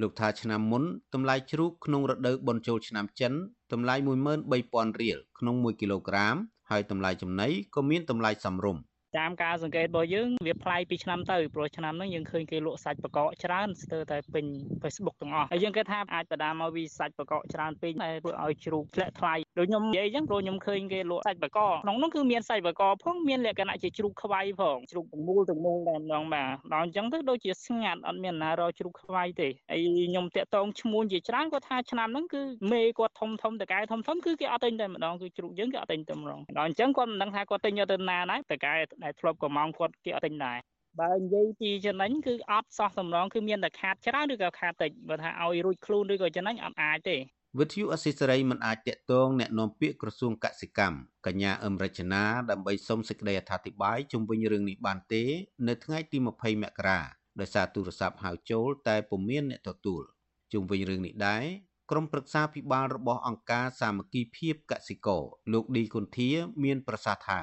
លោកថាឆ្នាំមុនតម្លៃជ្រូកក្នុងរដូវបុណ្យចូលឆ្នាំចិន តម្លៃ13000រៀលក្នុង1គីឡូក្រាម ហើយតម្លៃចំណីក៏មានតម្លៃសមរម្យ តាមការសង្កេតរបស់យើងវាប្លែកពីឆ្នាំទៅព្រោះឆ្នាំហ្នឹងយើងឃើញគេលក់សាច់បកកច្រើនស្ទើរតែពេញ Facebook ទាំងអស់ហើយយើងគិតថាអាចបដាមកពីសាច់បកកច្រើនពេកតែធ្វើឲ្យជ្រូកធ្លាក់ថ្លៃដូចខ្ញុំនិយាយអញ្ចឹងព្រោះខ្ញុំឃើញគេលក់សាច់បកកក្នុងនោះគឺមានសាច់បកកផងមានលក្ខណៈជាជ្រូកខ្វៃផងជ្រូកទាំងមូលទាំងមូលតែម្ដងបាទដល់អញ្ចឹងទៅដូចជាស្ងាត់អត់មានណារកជ្រូកខ្វៃទេហើយខ្ញុំតាក់តងឈ្មោះជាច្រើនគាត់ថាឆ្នាំហ្នឹងគឺមេគាត់ធំធំតកែធំធំគឺគេអត់ទិញតែម្ដងគឺជ្រូកយើងគេអត់ទិញតែម្ដងដល់អញ្ចឹងគាត់មិនដឹងថាគាត់ទិញយកទៅណាដែរតកែដែលធ្លាប់កម្ងគាត់គេអត់ទិញដែរបើនិយាយពីចំណេញគឺអត់សោះសម្រងគឺមានតែខាតច្រើនឬក៏ខាតតិចបើថាឲ្យរួចខ្លួនឬក៏ចំណេញអត់អាចទេវិទ្យុអសិសរីមិនអាចតាក់ទងអ្នកនាំពាក្យក្រសួងកសិកម្មកញ្ញាអឹមរចនាដើម្បីសុំសេចក្តីអធិប្បាយជុំវិញរឿងនេះបានទេ នៅថ្ងៃទី20មករាដោយសារទូរស័ព្ទហៅចូលតែពុំមានអ្នកទទួលជុំវិញរឿងនេះដែរក្រុមប្រឹក្សាពិបាលរបស់អង្គការសាមគ្គីភាពកសិករលោកឌីគុនធា មានប្រសាសន៍ថា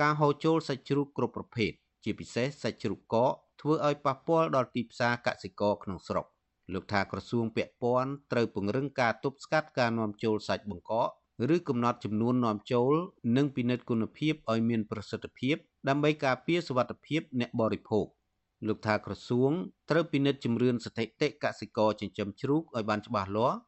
ការហូរចូលសាច់ជ្រូកគ្រប់ប្រភេទជាពិសេសសាច់ជ្រូកកកធ្វើឲ្យប៉ះពាល់ដល់ទីផ្សារកសិករក្នុងស្រុកលោកថាក្រសួងពាក់ព័ន្ធត្រូវពង្រឹងការទប់ស្កាត់ការនាំចូលសាច់បង្កកឬកំណត់ចំនួននាំចូល និងពិនិត្យគុណភាពឲ្យមានប្រសិទ្ធភាពដើម្បីការពារសុវត្ថិភាពអ្នកបរិភោគលោកថាក្រសួងត្រូវពិនិត្យជំរឿនស្ថិតិកសិករចិញ្ចឹមជ្រូកឲ្យបានច្បាស់លាស់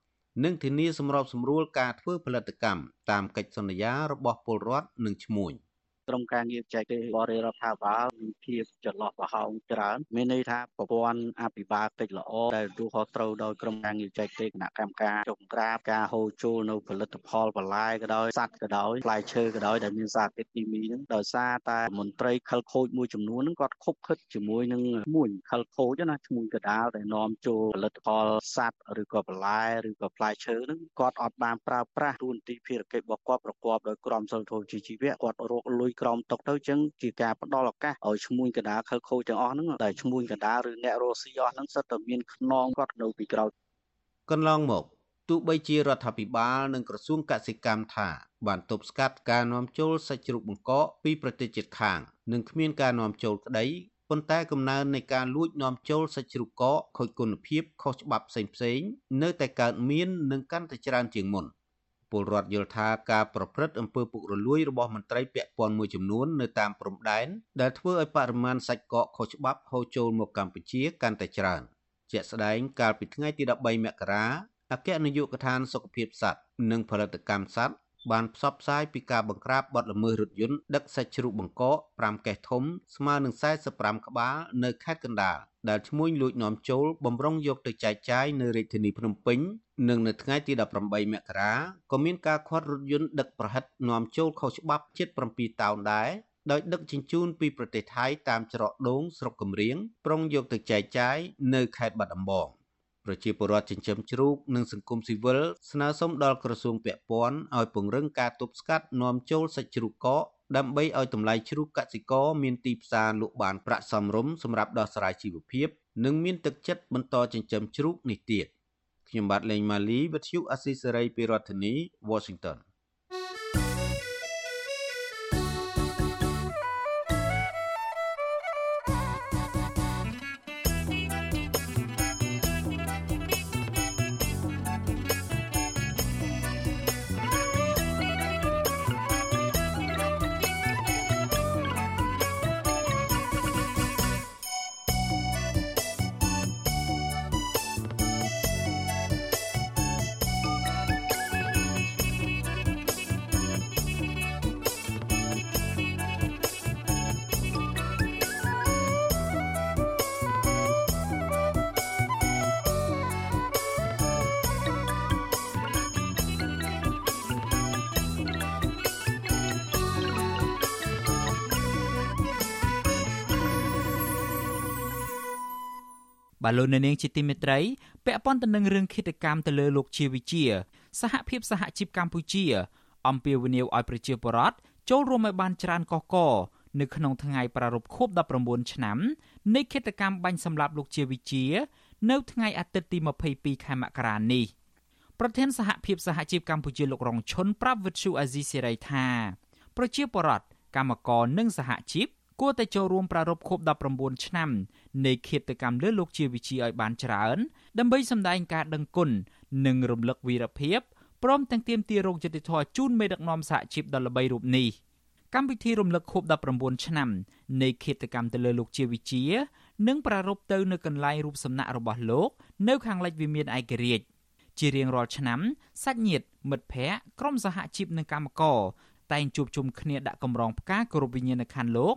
និងធានាសម្របសម្រួលការធ្វើផលិតកម្មតាមកិច្ចសន្យារបស់ពលរដ្ឋនិងឈ្មួញ។ ក្រុមការងារបច្ចេកទេសបរិរដ្ឋាភិបាល មានភាពចន្លោះប្រហោងច្រើនមានន័យថាប្រព័ន្ធអភិបាលកិច្ចល្អដែលទូខុសត្រូវដោយក្រុមការងារបច្ចេកទេសគណៈកម្មការចុងក្រាបការហូរចូលនៅផលិតផលបន្លែក៏ដោយសត្វក៏ដោយផ្លែឈើក៏ដោយដែលមានសារធាតុគីមីហ្នឹងដោយសារតែមន្ត្រីខលខូចមួយចំនួនហ្នឹងគាត់ខុបខិតជាមួយនឹងមួយខលខូចណាឈ្មោះកដាលដែលនាំចូលផលិតផលសត្វឬក៏បន្លែឬក៏ផ្លែឈើហ្នឹងគាត់អត់បានប្រើប្រាស់ទូនទីភារកិច្ចរបស់គាត់ប្រកបដោយក្រមសីលធម៌ជីវៈគាត់រកលុយក្រោមតុកទៅចឹងជាការផ្ដល់ឱកាសឲ្យឈ្មួញកណ្ដាលខលខូចទាំងអស់ហ្នឹងដែលឈ្មួញកណ្ដាលឬអ្នករស់ស៊ីអស់ហ្នឹងសិតតែមានខ្នងគាត់នៅពីក្រោយកន្លងមកទោះបីជារដ្ឋាភិបាលនិងក្រសួងកសិកម្មថា បានទប់ស្កាត់ការនាំចូលសាច់ជ្រូកបង្កកពីប្រទេសជិតខាងនិងគ្មានការនាំចូលក្តីប៉ុន្តែកំណើននៃការលួចនាំចូលសាច់ជ្រូកកកខូចគុណភាពខុសច្បាប់ផ្សេងៗនៅតែកើតមាននិងកាន់តែច្រើនជាងមុន ពលរដ្ឋយល់ថាការប្រព្រឹត្តអំពើពុករលួយរបស់មន្ត្រីពាក់ព័ន្ធមួយចំនួននៅតាមព្រំដែនដែលធ្វើឲ្យបរិមាណសាច់កកខុសច្បាប់ហូរចូលមកកម្ពុជាកាន់តែច្រើនជាក់ស្ដែងកាលពីថ្ងៃទី13មករាអគ្គនាយកដ្ឋានសុខភាពសត្វនិងផលិតកម្មសត្វបានផ្សព្វផ្សាយពីការបង្ក្រាបបទល្មើសរថយន្តដឹកសាច់ជ្រូកបង្កក5កេសធំស្មើនឹង45ក្បាលនៅខេត្តកណ្ដាលដែលឈ្មួញលួចនាំចូលបំរុងយកទៅចែកចាយនៅរាជធានីភ្នំពេញ និងនៅថ្ងៃទី18មករាក៏មានការខាត់រថយន្តដឹកប្រហិតនាំចូលខុសច្បាប់ជិត7តោនដែរដោយដឹកជញ្ជូនពីប្រទេសថៃតាមច្រកដូងស្រុកកំរៀងប្រុងយកទៅចែកចាយនៅខេត្តបាត់ដំបងប្រជាពលរដ្ឋចិញ្ចឹមជ្រូកនិងសង្គមស៊ីវិលស្នើសុំដល់ក្រសួងពាក់ព័ន្ធឲ្យពង្រឹងការទប់ស្កាត់នាំចូលសាច់ជ្រូកកកដើម្បីឲ្យតម្លៃជ្រូកកសិករមានទីផ្សារលក់បានប្រាក់សមរម្យសម្រាប់ដោះស្រាយជីវភាព និងមានទឹកចិត្តបន្តចិញ្ចឹមជ្រូកនេះទៀត ខ្ញុំបាទលេងម៉ាលីវិទ្យុអស៊ីសេរីពីរដ្ឋធានី Washington បាទលោកអ្នកនាងជាទីមេត្រីពាក់ព័ន្ធទៅនឹងរឿងឃាតកម្មទៅលើលោកជាវិជា សហភាពសហជីពកម្ពុជា អំពាវនាវឲ្យប្រជាពលរដ្ឋចូលរួមឲ្យបានច្រើនកកកនៅក្នុងថ្ងៃប្រារព្ធខួប19ឆ្នាំនៃឃាតកម្មបាញ់សម្លាប់លោកជាវិជា នៅថ្ងៃអាទិត្យទី22ខែមករានេះប្រធានសហភាពសហជីពកម្ពុជាលោករងឈុនប្រាប់វិទ្យុអាស៊ីសេរីថា ប្រជាពលរដ្ឋកម្មករនិងសហជីព គួរតែចូលរួមប្រារព្ធខួប19ឆ្នាំនៃឃាតកម្មលើលោកជាវិជាឲ្យបានច្រើន ដើម្បីសម្ដែងការដឹងគុណនិងរំលឹកវីរភាពព្រមទាំងទាមទាររោគយុតិធធជូនមេដឹកនាំសហជីពដ៏ល្បីរូបនេះកម្មវិធីរំលឹកខួប19ឆ្នាំនៃឃាតកម្មទៅលើលោកជាវិជានឹងប្រារព្ធទៅនៅកន្លែងរូបសំណាក់របស់លោក នៅខាងលិចវិមានឯករាជ្យជារៀងរាល់ឆ្នាំសាច់ញាតិមិត្តភ័ក្តិក្រុមសហជីពនិងកម្មករតែងជួបជុំគ្នាដាក់កម្រងផ្កាគោរពវិញ្ញាណក្ខន្ធលោក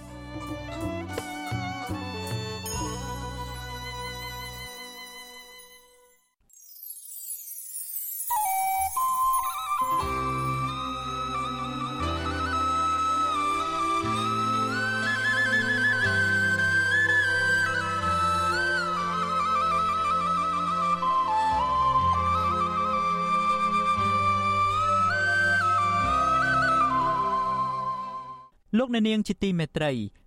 លោកអ្នកនាងជាទីមេត្រី